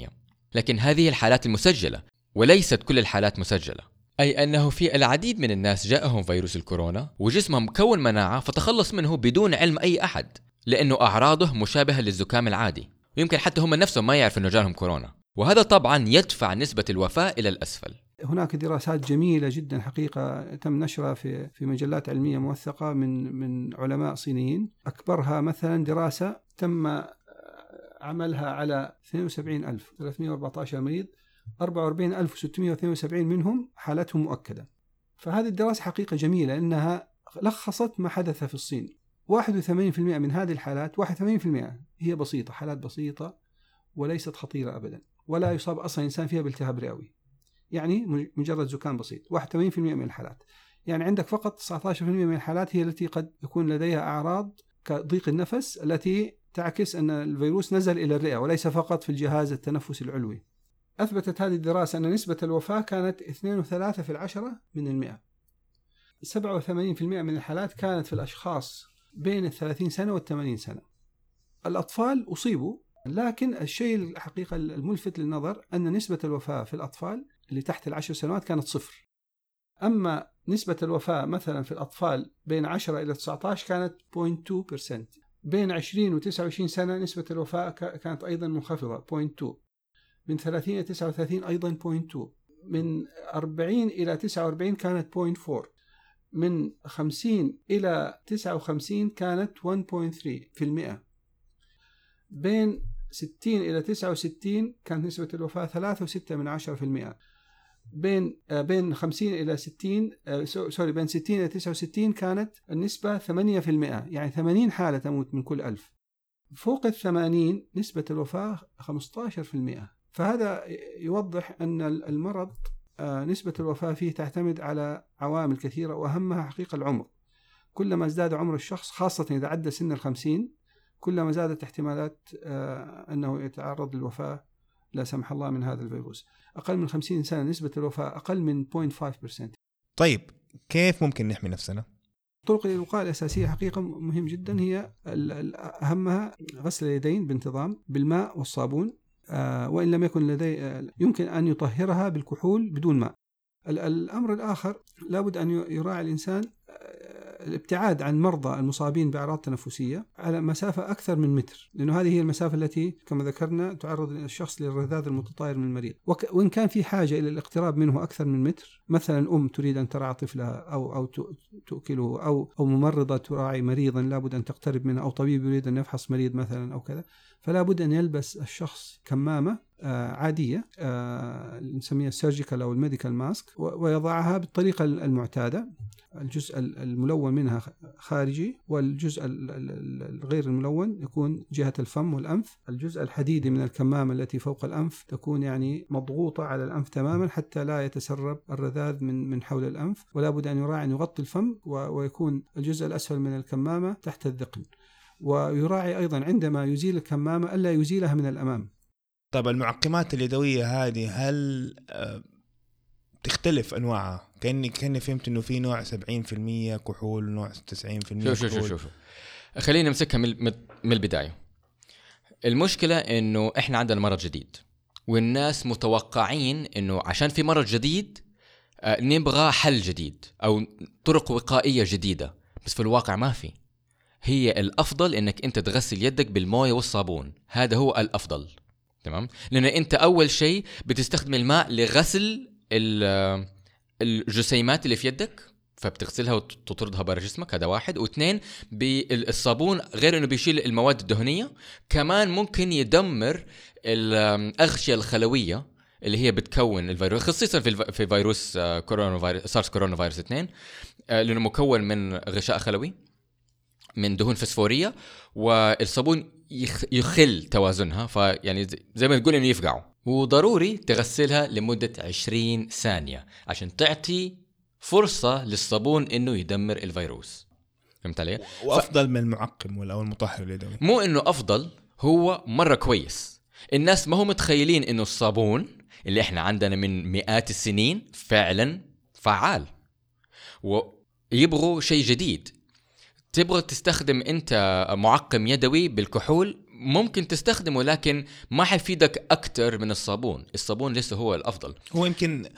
2% لكن هذه الحالات المسجلة وليست كل الحالات مسجلة. أي أنه في العديد من الناس جاءهم فيروس الكورونا وجسمهم كون مناعة فتخلص منه بدون علم أي أحد لأنه أعراضه مشابهة للزكام العادي. ويمكن حتى هم نفسهم ما يعرفوا أنه جالهم كورونا. وهذا طبعا يدفع نسبة الوفاة إلى الأسفل. هناك دراسات جميلة جدا حقيقة تم نشرها في في مجلات علمية موثقة من من علماء صينيين. أكبرها مثلا دراسة تم عملها على 72314 مريض 44672 منهم حالتهم مؤكدة. فهذه الدراسة حقيقة جميلة أنها لخصت ما حدث في الصين. 81% من هذه الحالات 81% هي بسيطة حالات بسيطة وليست خطيرة أبدا ولا يصاب أصلا إنسان فيها بالتهاب رئوي. يعني مجرد زكام بسيط 81% من الحالات. يعني عندك فقط 19% من الحالات هي التي قد يكون لديها أعراض كضيق النفس التي تعكس أن الفيروس نزل إلى الرئة وليس فقط في الجهاز التنفسي العلوي. أثبتت هذه الدراسة أن نسبة الوفاة كانت 2.3 في العشرة من المئة. 87% من الحالات كانت في الأشخاص بين ال 30 سنة وال 80 سنة. الأطفال أصيبوا لكن الشيء الحقيقة الملفت للنظر أن نسبة الوفاة في الأطفال اللي تحت العشر سنوات كانت صفر. أما نسبة الوفاة مثلا في الأطفال بين 10 إلى 19 كانت 0.2% بين 20 و 29 سنة نسبة الوفاة كانت أيضا منخفضة 0.2 من 30 إلى 39 أيضا 0.2 من 40 إلى 49 كانت 0.4 من 50 إلى 59 كانت 1.3 في المئة. بين 60 إلى 69 كانت نسبة الوفاة 3.6 من 10 في المئة. بين آه، بين 50 إلى 60 آه، سوري بين 60 إلى 69 كانت النسبة 8% يعني 80 حالة تموت من كل ألف. فوق ال 80 نسبة الوفاة 15% فهذا يوضح أن المرض نسبة الوفاة فيه تعتمد على عوامل كثيرة وأهمها حقيقة العمر. كلما ازداد عمر الشخص خاصة إذا عدى سن الخمسين كلما زادت احتمالات آه، أنه يتعرض للوفاة لا سمح الله من هذا الفيروس. أقل من 50 سنة نسبة الوفاة أقل من 0.5% طيب كيف ممكن نحمي نفسنا؟ طرق الوقاية الأساسية حقيقة مهم جدا هي أهمها غسل اليدين بانتظام بالماء والصابون آه، وإن لم يكن لدي آه، يمكن أن يطهرها بالكحول بدون ماء. الأمر الآخر لابد أن يراعي الإنسان الابتعاد عن مرضى المصابين بأعراض تنفسية على مسافة أكثر من متر لأنه هذه هي المسافة التي كما ذكرنا تعرض الشخص للرذاذ المتطاير من المريض. وإن كان في حاجة إلى الاقتراب منه أكثر من متر مثلا أم تريد أن ترعى طفلها أو أو تؤكله أو أو ممرضة تراعي مريضا لابد أن تقترب منه أو طبيب يريد أن يفحص مريض مثلا أو كذا. فلا بد أن يلبس الشخص كمامة آه، عادية آه، نسميها ال surgical أو ال medical mask ويضعها بالطريقة المعتادة. الجزء الملون منها خارجي والجزء الغير الملون يكون جهة الفم والأنف. الجزء الحديدي من الكمامة التي فوق الأنف تكون يعني مضغوطة على الأنف تماما حتى لا يتسرب الرذاذ من من حول الأنف. ولا بد أن يراعي أن يغطي الفم ويكون الجزء الأسفل من الكمامة تحت الذقن. ويراعي أيضا عندما يزيل الكمامة ألا يزيلها من الأمام. طيب المعقمات اليدوية هذه هل آه، تختلف أنواعها؟ كاني كأني فهمت إنه في نوع 70% كحول ونوع 90% شوف شوف شوف شوف خلينا نمسكها من من البداية. المشكلة إنه إحنا عندنا مرض جديد والناس متوقعين إنه عشان في مرض جديد آه، نبغى حل جديد أو طرق وقائية جديدة بس في الواقع ما في. هي الأفضل إنك أنت تغسل يدك بالموية والصابون. هذا هو الأفضل. تمام؟ لأن أنت أول شيء بتستخدم الماء لغسل الجسيمات اللي في يدك فبتغسلها وتطردها برا جسمك هذا واحد. واثنين بالصابون غير إنه بيشيل المواد الدهنية كمان ممكن يدمر الأغشية الخلوية اللي هي بتكون الفيروس خصيصا في في فيروس آه، كورونا فيروس سارس كورونا فيروس 2 آه، لأنه مكون من غشاء خلوي. من دهون فسفورية والصابون يخل توازنها فيعني زي ما تقول إنه يفقعوا وضروري تغسلها لمدة 20 ثانية عشان تعطي فرصة للصابون إنه يدمر الفيروس. فهمت علي؟ وافضل ف... من المعقم ولا أو المطهر اليدوي مو إنه أفضل هو مرة كويس. الناس ما هم متخيلين إنه الصابون اللي إحنا عندنا من مئات السنين فعلا فعال. ويبغوا شيء جديد. تبغى تستخدم انت معقم يدوي بالكحول؟ ممكن تستخدمه لكن ما حيفيدك أكثر من الصابون. الصابون لسه هو الأفضل. هو يمكن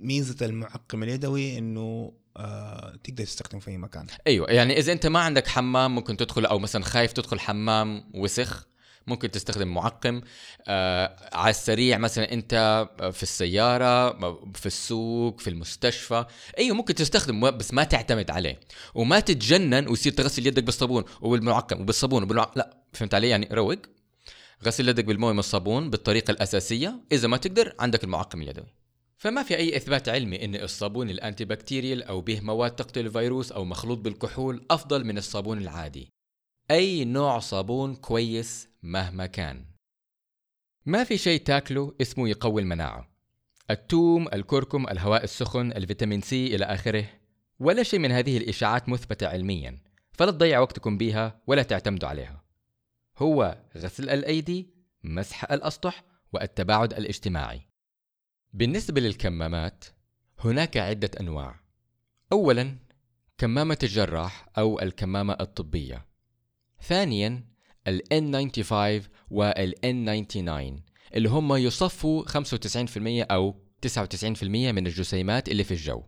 ميزة المعقم اليدوي إنه آه تقدر تستخدمه في أي مكان. أيوه يعني إذا أنت ما عندك حمام ممكن تدخل أو مثلا خايف تدخل حمام وسخ. ممكن تستخدم معقم. آه على السريع مثلا أنت في السيارة في السوق في المستشفى. أيوه ممكن تستخدم بس ما تعتمد عليه. وما تتجنن ويصير تغسل يدك بالصابون وبالمعقم وبالصابون وبالمعقم. لا فهمت علي؟ يعني روق. غسل يدك بالموية والصابون بالطريقة الأساسية. إذا ما تقدر عندك المعقم اليدوي. فما في أي إثبات علمي أن الصابون الأنتي أو به مواد تقتل الفيروس أو مخلوط بالكحول أفضل من الصابون العادي. أي نوع صابون كويس مهما كان. ما في شيء تاكله اسمه يقوي المناعة. التوم، الكركم، الهواء السخن، الفيتامين سي إلى آخره ولا شيء من هذه الإشاعات مثبتة علميا فلا تضيع وقتكم بها ولا تعتمدوا عليها. هو غسل الأيدي مسح الأسطح والتباعد الاجتماعي. بالنسبة للكمامات هناك عدة أنواع. أولا كمامة الجراح أو الكمامة الطبية. ثانيا ال N95 وال N99 اللي هم يصفوا 95% أو 99% من الجسيمات اللي في الجو.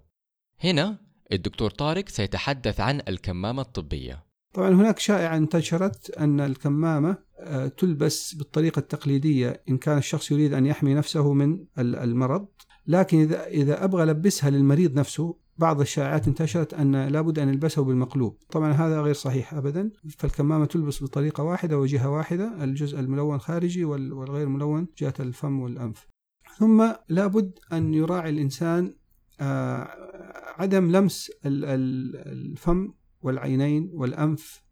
هنا الدكتور طارق سيتحدث عن الكمامة الطبية. طبعا هناك شائعة انتشرت أن الكمامة آه، تلبس بالطريقة التقليدية إن كان الشخص يريد أن يحمي نفسه من المرض لكن إذا إذا أبغى ألبسها للمريض نفسه بعض الشائعات انتشرت أن لابد أن يلبسه بالمقلوب. طبعا هذا غير صحيح أبدا. فالكمامة تلبس بطريقة واحدة وجهة واحدة الجزء الملون خارجي والغير ملون جهة الفم والأنف. ثم لابد أن يراعي الإنسان آه، عدم لمس الفم والعينين والأنف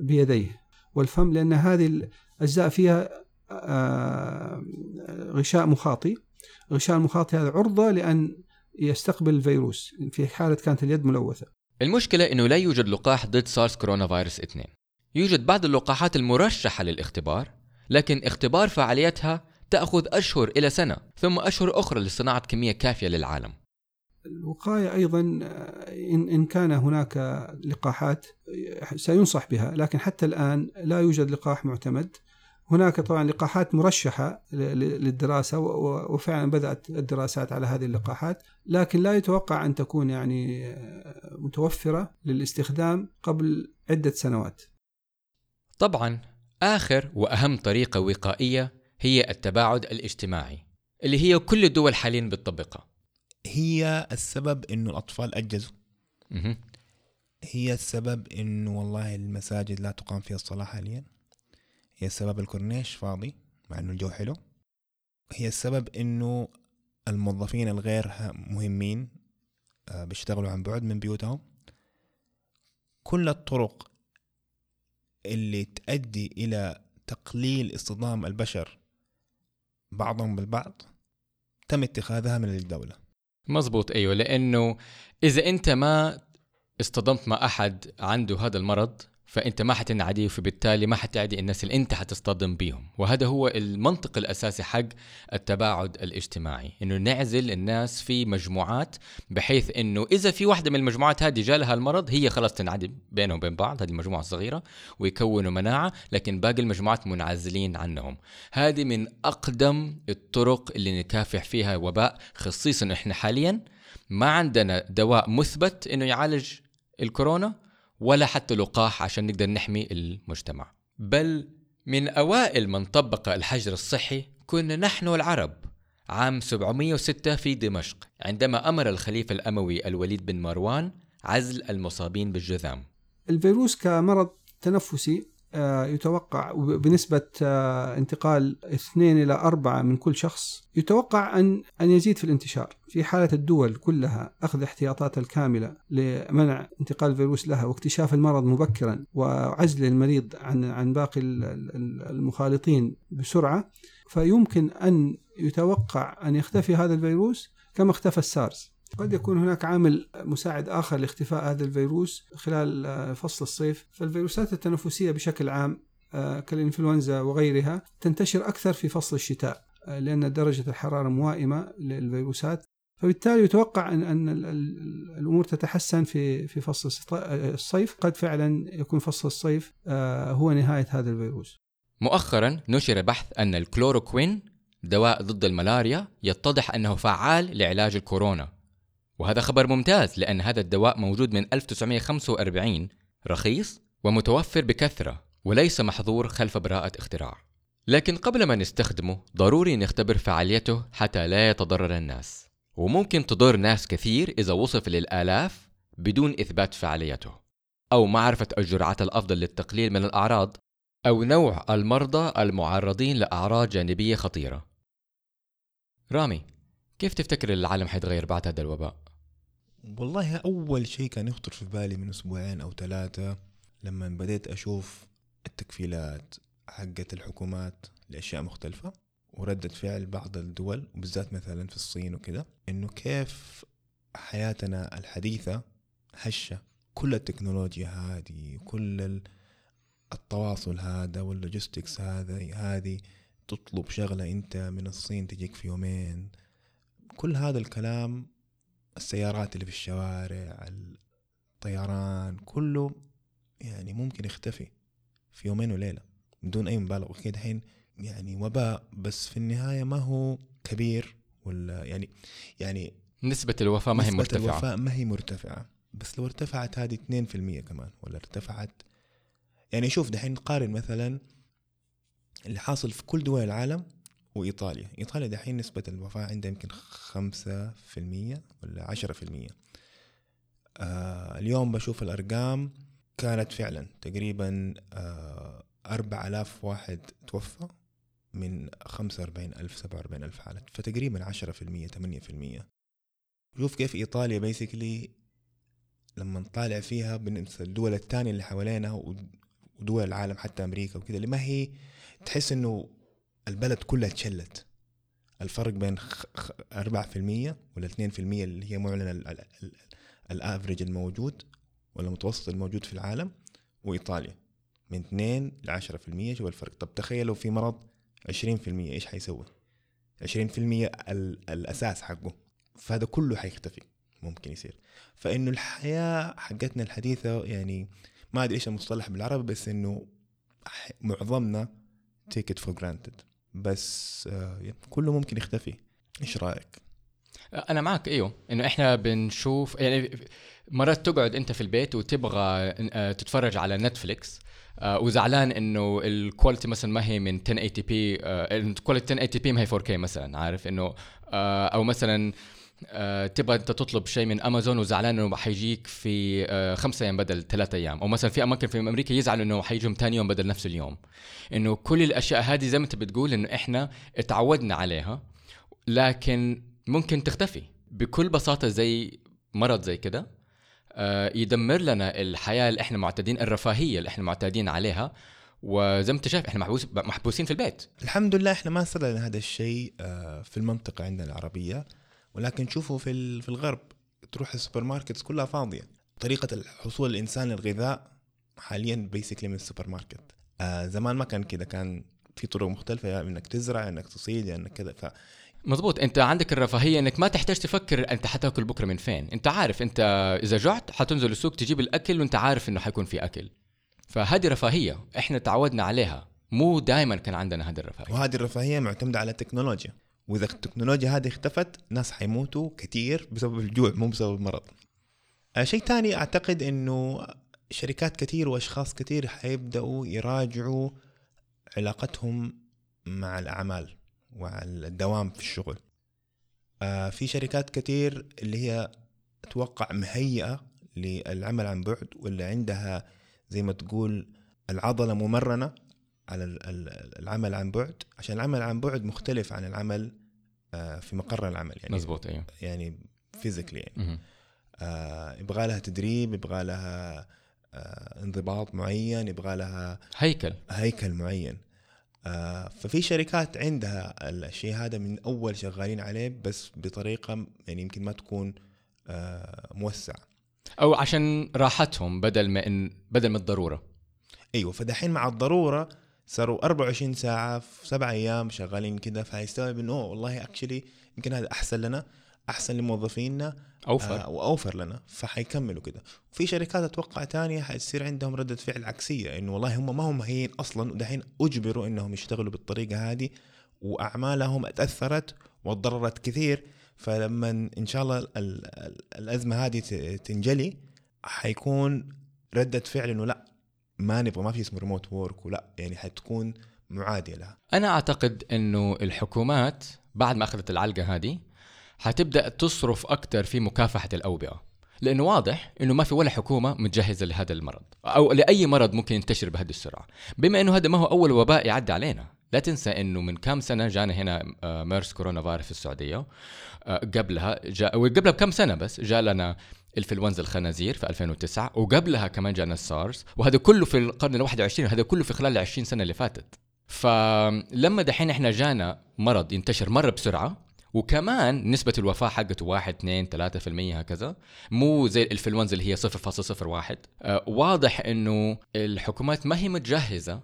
بيديه. والفم لأن هذه الأجزاء فيها آه، غشاء مخاطي. غشاء المخاطي هذا عرضة لأن يستقبل الفيروس في حالة كانت اليد ملوثة. المشكلة أنه لا يوجد لقاح ضد سارس كورونا فيروس 2 يوجد بعض اللقاحات المرشحة للاختبار لكن اختبار فعاليتها تأخذ أشهر إلى سنة ثم أشهر أخرى لصناعة كمية كافية للعالم. الوقاية أيضا إن إن كان هناك لقاحات سينصح بها لكن حتى الآن لا يوجد لقاح معتمد. هناك طبعا لقاحات مرشحة للدراسة وفعلا بدأت الدراسات على هذه اللقاحات لكن لا يتوقع أن تكون يعني متوفرة للاستخدام قبل عدة سنوات. طبعا آخر وأهم طريقة وقائية هي التباعد الاجتماعي اللي هي كل الدول حاليا بتطبقها هي السبب إنه الأطفال أجزوا. هي السبب إنه والله المساجد لا تقام فيها الصلاة حاليا. هي السبب الكورنيش فاضي مع إنه الجو حلو. هي السبب إنه الموظفين الغير مهمين آه، بيشتغلوا عن بعد من بيوتهم. كل الطرق اللي تؤدي إلى تقليل اصطدام البشر بعضهم بالبعض تم اتخاذها من الدولة. مزبوط أيوة لأنه إذا أنت ما اصطدمت مع أحد عنده هذا المرض فأنت ما حتنعدي فبالتالي ما حتعدي الناس اللي أنت حتصطدم بيهم. وهذا هو المنطق الأساسي حق التباعد الاجتماعي إنه نعزل الناس في مجموعات بحيث إنه إذا في واحدة من المجموعات هذه جالها المرض هي خلاص تنعدي بينهم وبين بعض هذه المجموعة الصغيرة ويكونوا مناعة لكن باقي المجموعات منعزلين عنهم. هذه من أقدم الطرق اللي نكافح فيها وباء خصيصا إحنا حاليا ما عندنا دواء مثبت إنه يعالج الكورونا. ولا حتى لقاح عشان نقدر نحمي المجتمع. بل من أوائل من طبق الحجر الصحي كنا نحن العرب عام 706 في دمشق عندما أمر الخليفة الأموي الوليد بن مروان عزل المصابين بالجذام. الفيروس كمرض تنفسي يتوقع بنسبة آه، انتقال 2 إلى 4 من كل شخص يتوقع أن أن يزيد في الانتشار. في حالة الدول كلها أخذ احتياطات الكاملة لمنع انتقال الفيروس لها واكتشاف المرض مبكرا وعزل المريض عن عن باقي المخالطين بسرعة فيمكن أن يتوقع أن يختفي هذا الفيروس كما اختفى السارس. قد يكون هناك عامل مساعد آخر لاختفاء هذا الفيروس خلال آه، فصل الصيف. فالفيروسات التنفسية بشكل عام آه، كالإنفلونزا وغيرها تنتشر أكثر في فصل الشتاء آه، لأن درجة الحرارة موائمة للفيروسات. فبالتالي يتوقع أن أن الأمور تتحسن في في فصل الصيف. قد فعلا يكون فصل الصيف هو نهاية هذا الفيروس. مؤخرا نشر بحث أن الكلوروكوين دواء ضد الملاريا يتضح أنه فعال لعلاج الكورونا. وهذا خبر ممتاز لأن هذا الدواء موجود من 1945 رخيص ومتوفر بكثرة وليس محظور خلف براءة اختراع. لكن قبل ما نستخدمه ضروري نختبر فعاليته حتى لا يتضرر الناس. وممكن تضر ناس كثير إذا وصف للآلاف بدون إثبات فعاليته. أو معرفة الجرعات الأفضل للتقليل من الأعراض أو نوع المرضى المعرضين لأعراض جانبية خطيرة. رامي كيف تفتكر العالم حيتغير بعد هذا الوباء؟ والله أول شيء كان يخطر في بالي من أسبوعين أو ثلاثة لما بديت أشوف التكفيلات حقت الحكومات لأشياء مختلفة وردة فعل بعض الدول وبالذات مثلا في الصين وكذا إنه كيف حياتنا الحديثة هشة. كل التكنولوجيا هذه وكل التواصل هذا واللوجيستكس هذا هذه تطلب شغلة أنت من الصين تجيك في يومين. كل هذا الكلام السيارات اللي في الشوارع الطيران كله يعني ممكن يختفي في يومين وليلة بدون أي مبالغة. أكيد الحين يعني وباء بس في النهاية ما هو كبير ولا يعني يعني نسبة الوفاة ما هي مرتفعة. الوفاة ما هي مرتفعة بس لو ارتفعت هذه 2% كمان ولا ارتفعت يعني شوف دحين نقارن مثلا اللي حاصل في كل دول العالم وإيطاليا. إيطاليا دحين نسبة الوفاة عندها يمكن خمسة في المية ولا عشرة في المية. آه اليوم بشوف الأرقام كانت فعلا تقريبا آه أربع آلاف واحد توفى من خمسة وأربعين ألف سبعة وأربعين ألف حالة. فتقريبا عشرة في المية ثمانية في المية. شوف كيف إيطاليا بيسكلي لما نطالع فيها بالنسبة للدول الثانية اللي حوالينا ودول العالم حتى أمريكا وكذا اللي ما هي تحس إنه البلد كلها تشلت. الفرق بين 4% ولا 2% اللي هي معلنة الأفريج الموجود ولا المتوسط الموجود في العالم وإيطاليا. من 2 ل 10% شوف الفرق. طب تخيلوا في مرض 20% إيش حيسوي؟ 20% الأساس حقه. فهذا كله حيختفي. ممكن يصير. فإنه الحياة حقتنا الحديثة يعني ما أدري إيش المصطلح بالعربي بس إنه معظمنا it for granted. بس آه، كله ممكن يختفي. إيش رأيك؟ أنا معك إيوه. إنه إحنا بنشوف يعني مرات تقعد أنت في البيت وتبغى آه، تتفرج على نتفليكس آه، وزعلان إنه ال quality مثلا ما هي من 1080p ال quality 1080p ما هي 4K مثلا عارف؟ إنه أو مثلا أه تبغى أنت تطلب شيء من أمازون وزعلان إنه حيجيك في أه خمسة أيام بدل ثلاثة أيام. أو مثلا في أماكن في أمريكا يزعلوا إنه حيجيهم ثاني يوم بدل نفس اليوم. إنه كل الأشياء هذه زي ما أنت بتقول إنه إحنا اتعودنا عليها لكن ممكن تختفي. بكل بساطة زي مرض زي كده أه يدمر لنا الحياة اللي إحنا معتادين الرفاهية اللي إحنا معتادين عليها. وزي ما أنت شايف إحنا محبوس محبوسين في البيت. الحمد لله إحنا ما صار لنا هذا الشيء آه، في المنطقة عندنا العربية. ولكن شوفوا في في الغرب تروح ال supermarkets كلها فاضية. طريقة الحصول الإنسان للغذاء حاليا basically من السوبر ماركت آه زمان ما كان كذا كان في طرق مختلفة يا إنك تزرع يا إنك تصيد يا إنك كذا ف مظبوط أنت عندك الرفاهية إنك ما تحتاج تفكر أنت حتأكل بكرة من فين. أنت عارف أنت إذا جعت حتنزل السوق تجيب الأكل وأنت عارف إنه حيكون في أكل. فهذه رفاهية إحنا تعودنا عليها. مو دائما كان عندنا هذه الرفاهية. وهذه الرفاهية معتمدة على التكنولوجيا. وإذا التكنولوجيا هذه اختفت ناس حيموتوا كثير بسبب الجوع مو بسبب المرض. آه، شيء ثاني أعتقد إنه شركات كثير وأشخاص كثير حيبدأوا يراجعوا علاقتهم مع الأعمال والدوام في الشغل. آه، في شركات كثير اللي هي أتوقع مهيئة للعمل عن بعد واللي عندها زي ما تقول العضلة ممرنة على العمل عن بعد عشان العمل عن بعد مختلف عن العمل آه، في مقر العمل يعني مزبوط أيوه. يعني فيزيكلي يعني. آه يبغى لها تدريب يبغى لها آه انضباط معين يبغى لها هيكل. هيكل معين. آه ففي شركات عندها الشيء هذا من أول شغالين عليه بس بطريقة يعني يمكن ما تكون آه موسع أو عشان راحتهم بدل ما إن بدل من الضرورة. أيوه فدحين مع الضرورة صاروا 24 ساعة في سبع أيام شغالين كده فهيستوعب إنه والله أكشلي يمكن هذا أحسن لنا أحسن لموظفينا أوفر. آه وأوفر لنا فحيكملوا كده. وفي شركات أتوقع تانية حيصير عندهم ردة فعل عكسية إنه والله هم ما هم مهين أصلا ودحين أجبروا إنهم يشتغلوا بالطريقة هذه وأعمالهم اتأثرت وتضررت كثير. فلما إن شاء الله الأزمة هذه تنجلي حيكون ردة فعل إنه لا ما نبغى ما في اسمه ريموت وورك ولا يعني حتكون معادية لها. أنا أعتقد إنه الحكومات بعد ما أخذت العلقة هذه حتبدأ تصرف أكثر في مكافحة الأوبئة. لأنه واضح إنه ما في ولا حكومة متجهزة لهذا المرض أو لأي مرض ممكن ينتشر بهذه السرعة. بما إنه هذا ما هو أول وباء يعدي علينا لا تنسى إنه من كم سنة جانا هنا آه، ميرس كورونا فايروس في السعودية آه، قبلها جاء وقبلها بكم سنة بس جاء لنا الفلونزا الخنازير في 2009 وقبلها كمان جانا السارس وهذا كله في القرن ال 21 هذا كله في خلال ال 20 سنة اللي فاتت. فلما دحين إحنا جانا مرض ينتشر مرة بسرعة وكمان نسبة الوفاة حقته 1 2 3% هكذا مو زي الانفلونزا اللي هي 0.01 آه واضح إنه الحكومات ما هي متجهزة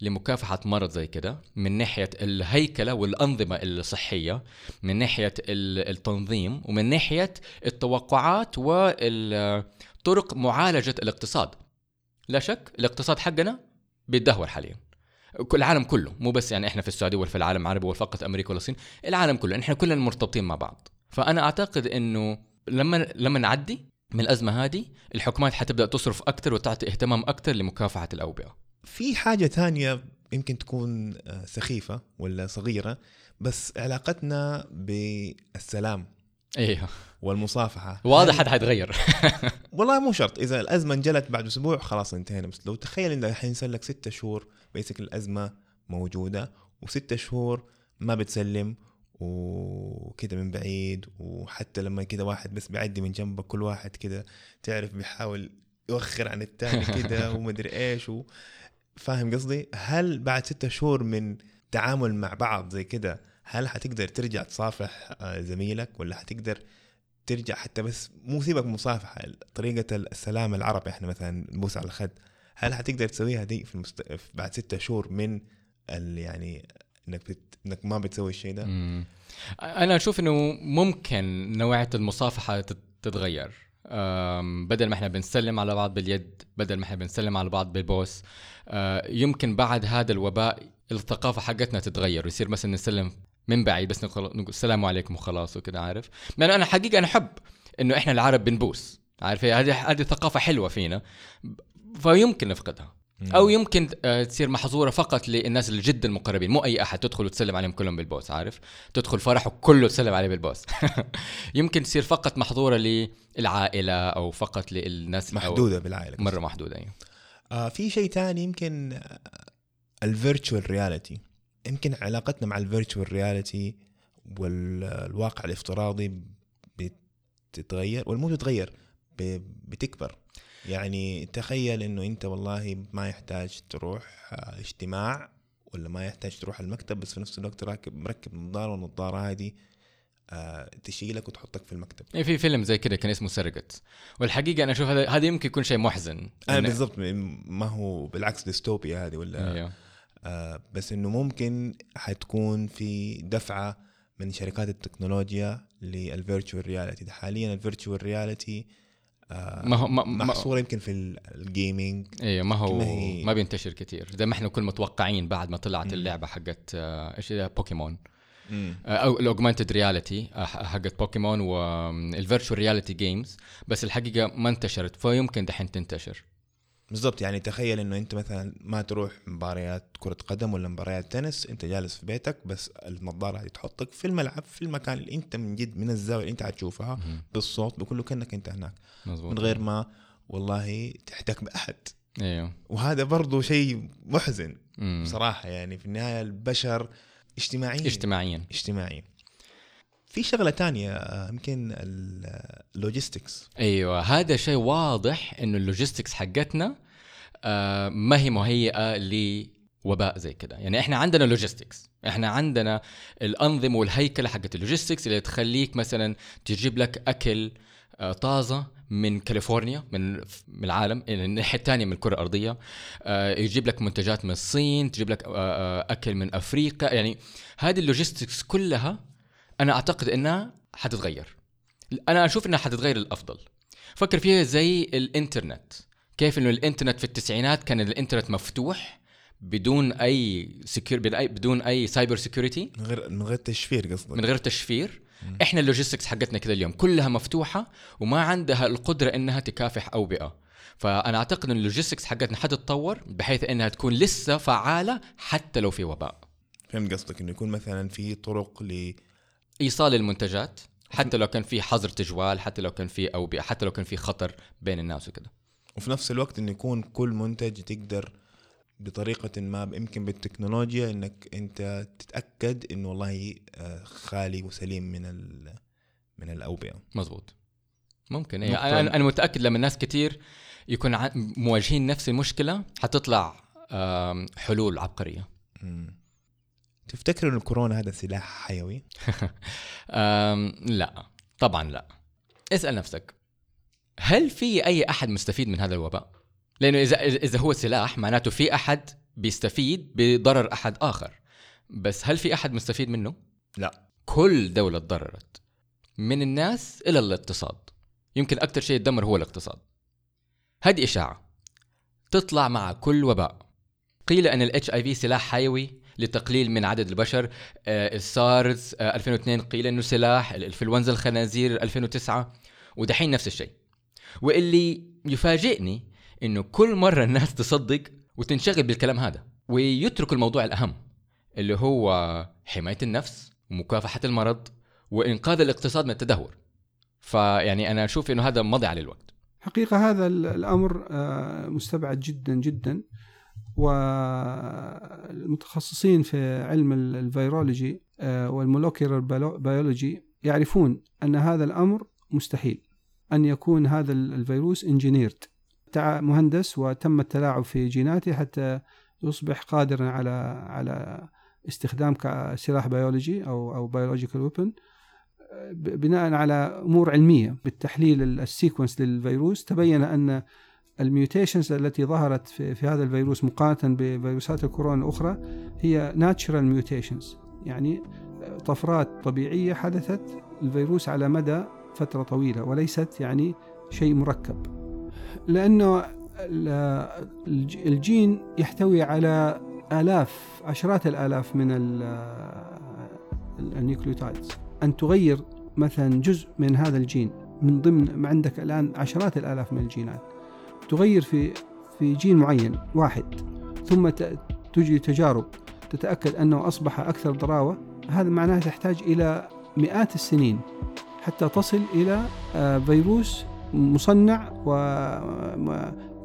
لمكافحة مرض زي كده من ناحية الهيكلة والأنظمة الصحية من ناحية التنظيم ومن ناحية التوقعات وطرق معالجة الاقتصاد. لا شك الاقتصاد حقنا بيتدهور حاليا. العالم كله مو بس يعني إحنا في السعودية ولا في العالم العربي ولا فقط أمريكا ولا الصين العالم كله إحنا كلنا مرتبطين مع بعض. فأنا أعتقد إنه لما لما نعدي من الأزمة هذه الحكومات حتبدأ تصرف أكثر وتعطي اهتمام أكثر لمكافحة الأوبئة. في حاجة تانية يمكن تكون آه، سخيفة ولا صغيرة بس علاقتنا بالسلام أيوه والمصافحة. واضح حد حيتغير <laughs> والله مو شرط. إذا الأزمة انجلت بعد أسبوع خلاص انتهينا. بس لو تخيل إن الحين صار لك ستة شهور بيسك الأزمة موجودة وستة شهور ما بتسلم وكده من بعيد وحتى لما كده واحد بس بيعدي من جنبك كل واحد كده تعرف بيحاول يوخر عن الثاني <laughs> كده ومدري إيش و... فاهم قصدي؟ هل بعد ستة شهور من تعامل مع بعض زي كده هل حتقدر ترجع تصافح آه، زميلك ولا حتقدر ترجع حتى بس مو سيبك مصافحة طريقة السلام العربي إحنا مثلا نبوس على الخد هل حتقدر تسويها دي في المست... بعد ستة شهور من ال... يعني انك بت... انك ما بتسوي الشيء ده مم. أنا أشوف إنه ممكن نوعية المصافحة تت- تتغير بدل ما إحنا بنسلم على بعض باليد بدل ما إحنا بنسلم على بعض بالبوس أه، يمكن بعد هذا الوباء الثقافة حقتنا تتغير ويصير مثلا نسلم من بعيد بس نقول السلام عليكم وخلاص وكده عارف لأنه أنا حقيقة أنا أحب إنه إحنا العرب بنبوس عارف؟ هذه هذه ثقافة حلوة فينا فيمكن نفقدها أو يمكن آه، تصير محظورة فقط للناس اللي جدا المقربين مو أي أحد تدخل وتسلم عليهم كلهم بالبوس عارف؟ تدخل فرح وكله تسلم عليه بالبوس. <laughs> يمكن تصير فقط محظورة للعائلة أو فقط للناس أو محدودة بالعائلة مرة محدودة أيوه. آه في شيء تاني يمكن ال virtual reality يمكن علاقتنا مع ال virtual reality والواقع الافتراضي بتتغير والمو بتتغير بتكبر. يعني تخيل إنه أنت والله ما يحتاج تروح آه، اجتماع ولا ما يحتاج تروح المكتب بس في نفس الوقت راكب مركب نظارة والنظارة هذه آه، تشيلك وتحطك في المكتب. يعني في فيلم زي كده كان اسمه Surrogates والحقيقة أنا أشوف هذا هذا يمكن يكون شيء محزن. أنا إن- بالضبط. ما هو بالعكس ديستوبيا هذه ولا إيوه. آه، بس إنه ممكن حتكون في دفعة من شركات التكنولوجيا لل virtual reality. حاليا ال virtual reality ما هو ما, ما محصورة يمكن في ال- ال gaming أيوه ما هو ما هي- ما بينتشر كثير زي ما إحنا كنا متوقعين بعد ما طلعت مم. اللعبة حقت آه، إيش بوكيمون مم. أو ال augmented reality حقت بوكيمون وال virtual reality games بس الحقيقة ما انتشرت فيمكن دحين تنتشر. بالضبط يعني تخيل إنه أنت مثلا ما تروح مباريات كرة قدم ولا مباريات تنس أنت جالس في بيتك بس النظارة هذه تحطك في الملعب في المكان اللي أنت من جد من الزاوية اللي أنت حتشوفها. بالصوت بكله كأنك أنت هناك. مزبوط من غير ما والله تحتك بأحد. أيوه. وهذا برضو شيء محزن مم. بصراحة يعني في النهاية البشر اجتماعيين اجتماعيا. اجتماعيين في شغلة تانية آه، يمكن ال logistics أيوه هذا شيء واضح إنه ال logistics حقتنا آه، ما هي مهيئة لوباء زي كده. يعني إحنا عندنا logistics إحنا عندنا الأنظمة والهيكله حقت ال logistics اللي تخليك مثلا تجيب لك أكل آه، طازة من كاليفورنيا من من العالم الناحية الثانية من الكرة الأرضية. يجيب لك منتجات من الصين تجيب لك أكل من أفريقيا. يعني هذه ال logistics كلها أنا أعتقد إنها حتتغير. أنا أشوف إنها حتتغير للأفضل. فكر فيها زي الإنترنت. كيف إنه الإنترنت في التسعينات كان الإنترنت مفتوح بدون أي secure بدون اي cyber security من غير من غير تشفير قصدك. من غير تشفير. إحنا ال logistics حقتنا كذا اليوم كلها مفتوحة وما عندها القدرة إنها تكافح اوبئه فأنا أعتقد إن ال logistics حقتنا حتتطور بحيث إنها تكون لسه فعالة حتى لو في وباء. فهمت قصدك إنه يكون مثلا في طرق ل إيصال المنتجات حتى لو كان في حظر تجوال حتى لو كان في أوبئة حتى لو كان في خطر بين الناس وكذا وفي نفس الوقت انه يكون كل منتج تقدر بطريقة ما يمكن بالتكنولوجيا إنك أنت تتأكد انه والله آه، خالي وسليم من ال من الأوبئة. مزبوط ممكن. إيه. أنا أنا متأكد لما الناس كتير يكون مواجهين نفس المشكلة حتطلع حلول عبقرية. مم. تفتكر إن الكورونا هذا سلاح حيوي؟ <laughs> لا. طبعا لا. اسأل نفسك. هل في أي أحد مستفيد من هذا الوباء؟ لأنه إذا إذا هو سلاح معناته في أحد بيستفيد بضرر أحد آخر. بس هل في أحد مستفيد منه؟ لا. كل دولة تضررت. من الناس إلى الاقتصاد. يمكن أكثر شيء يتدمر هو الاقتصاد. هذه إشاعة. تطلع مع كل وباء. قيل أن الاتش اي في سلاح حيوي. لتقليل من عدد البشر. آه، السارز آه، 2002 قيل إنه سلاح الإنفلونزا الخنازير 2009 ودحين نفس الشيء. واللي يفاجئني إنه كل مرة الناس تصدق وتنشغل بالكلام هذا ويتركوا الموضوع الأهم اللي هو حماية النفس ومكافحة المرض وإنقاذ الاقتصاد من التدهور. فيعني أنا أشوف إنه هذا مضي على الوقت حقيقة هذا الأمر آه، مستبعد جدا جدا. والمتخصصين في علم ال virology آه، وال molecular biology يعرفون أن هذا الأمر مستحيل أن يكون هذا الفيروس engineered مهندس وتم التلاعب في جيناته حتى يصبح قادرا على على استخدام كسلاح بيولوجي أو أو biological weapon بناء على أمور علمية. بالتحليل ال sequence للفيروس تبين أن ال mutations التي ظهرت في, في هذا الفيروس مقارنة بفيروسات الكورونا الأخرى هي natural mutations يعني طفرات طبيعية حدثت الفيروس على مدى فترة طويلة وليست يعني شيء مركب. لأنه الجين يحتوي على آلاف عشرات الآلاف من ال nucleotides. أن تغير مثلا جزء من هذا الجين من ضمن عندك الآن عشرات الآلاف من الجينات. تغير في في جين معين واحد. ثم تجري تجارب. تتأكد أنه أصبح أكثر ضراوة. هذا معناه تحتاج إلى مئات السنين حتى تصل إلى آه، فيروس مصنع و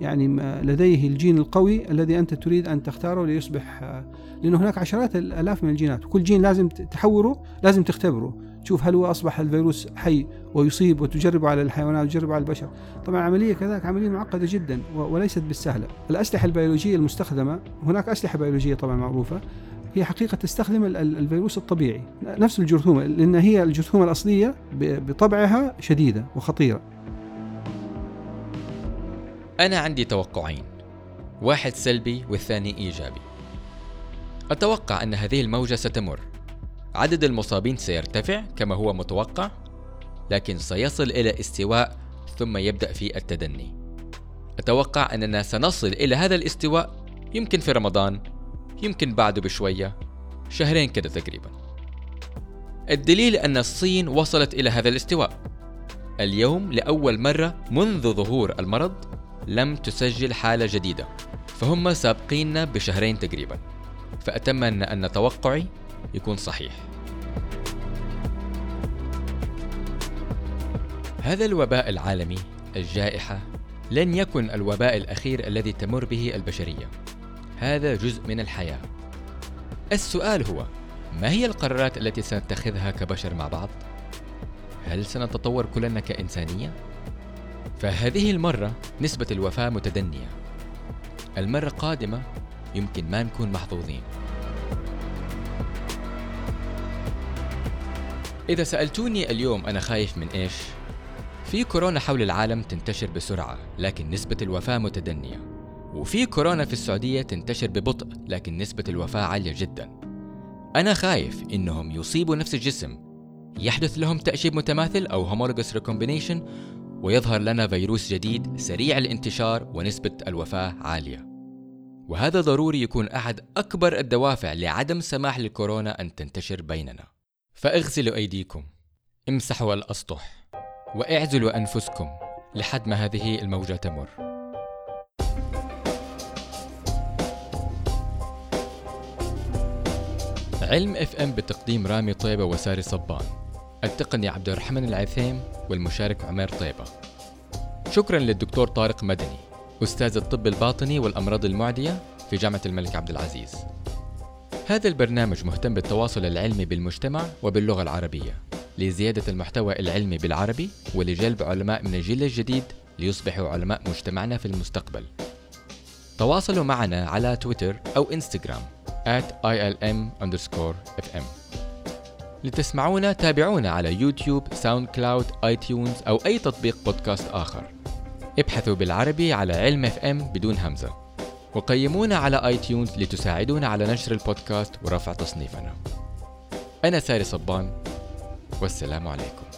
يعني لديه الجين القوي الذي أنت تريد أن تختاره ليصبح لأنه هناك عشرات الآلاف من الجينات. وكل جين لازم تحوره لازم تختبره. تشوف هل هو أصبح الفيروس حي ويصيب وتجربه على الحيوانات وتجربه على البشر. طبعا عملية كذلك عملية معقدة جدا وليست بالسهلة. الأسلحة البيولوجية المستخدمة هناك أسلحة بيولوجية طبعا معروفة هي حقيقة تستخدم الفيروس الطبيعي. نفس الجرثومة لأن هي الجرثومة الأصلية بطبعها شديدة وخطيرة. أنا عندي توقعين واحد سلبي والثاني إيجابي. أتوقع أن هذه الموجة ستمر. عدد المصابين سيرتفع كما هو متوقع لكن سيصل إلى استواء ثم يبدأ في التدني. أتوقع أننا سنصل إلى هذا الاستواء يمكن في رمضان يمكن بعده بشوية شهرين كده تقريبا. الدليل أن الصين وصلت إلى هذا الاستواء. اليوم لأول مرة منذ ظهور المرض لم تسجل حالة جديدة فهم سابقيننا بشهرين تقريبا. فأتمنى أن توقعي يكون صحيح. هذا الوباء العالمي الجائحة لن يكن الوباء الأخير الذي تمر به البشرية. هذا جزء من الحياة. السؤال هو ما هي القرارات التي سنتخذها كبشر مع بعض؟ هل سنتطور كلنا كإنسانية؟ فهذه المرة نسبة الوفاة متدنية. المرة القادمة يمكن ما نكون محظوظين. إذا سألتوني اليوم أنا خايف من إيش؟ في كورونا حول العالم تنتشر بسرعة لكن نسبة الوفاة متدنية وفي كورونا في السعودية تنتشر ببطء لكن نسبة الوفاة عالية جدا أنا خايف إنهم يصيبوا نفس الجسم يحدث لهم تأشيب متماثل أو homologous recombination ويظهر لنا فيروس جديد سريع الانتشار ونسبة الوفاة عالية. وهذا ضروري يكون أحد أكبر الدوافع لعدم سماح للكورونا أن تنتشر بيننا. فاغسلوا أيديكم، امسحوا الأسطح، وإعزلوا أنفسكم لحد ما هذه الموجة تمر. علم إف إم بتقديم رامي طيبة وساري صبان. التقني عبد الرحمن العثيم والمشارك عمير طيبة. شكرا للدكتور طارق مدني أستاذ الطب الباطني والأمراض المعدية في جامعة الملك عبد العزيز. هذا البرنامج مهتم بالتواصل العلمي بالمجتمع وباللغة العربية لزيادة المحتوى العلمي بالعربي ولجلب علماء من الجيل الجديد ليصبحوا علماء مجتمعنا في المستقبل. تواصلوا معنا على تويتر أو إنستغرام at ilm underscore fm لتسمعونا تابعونا على يوتيوب SoundCloud iTunes أو أي تطبيق بودكاست آخر. ابحثوا بالعربي على علم FM بدون همزة. وقيمونا على iTunes لتساعدونا على نشر البودكاست ورفع تصنيفنا. أنا ساري صبان والسلام عليكم.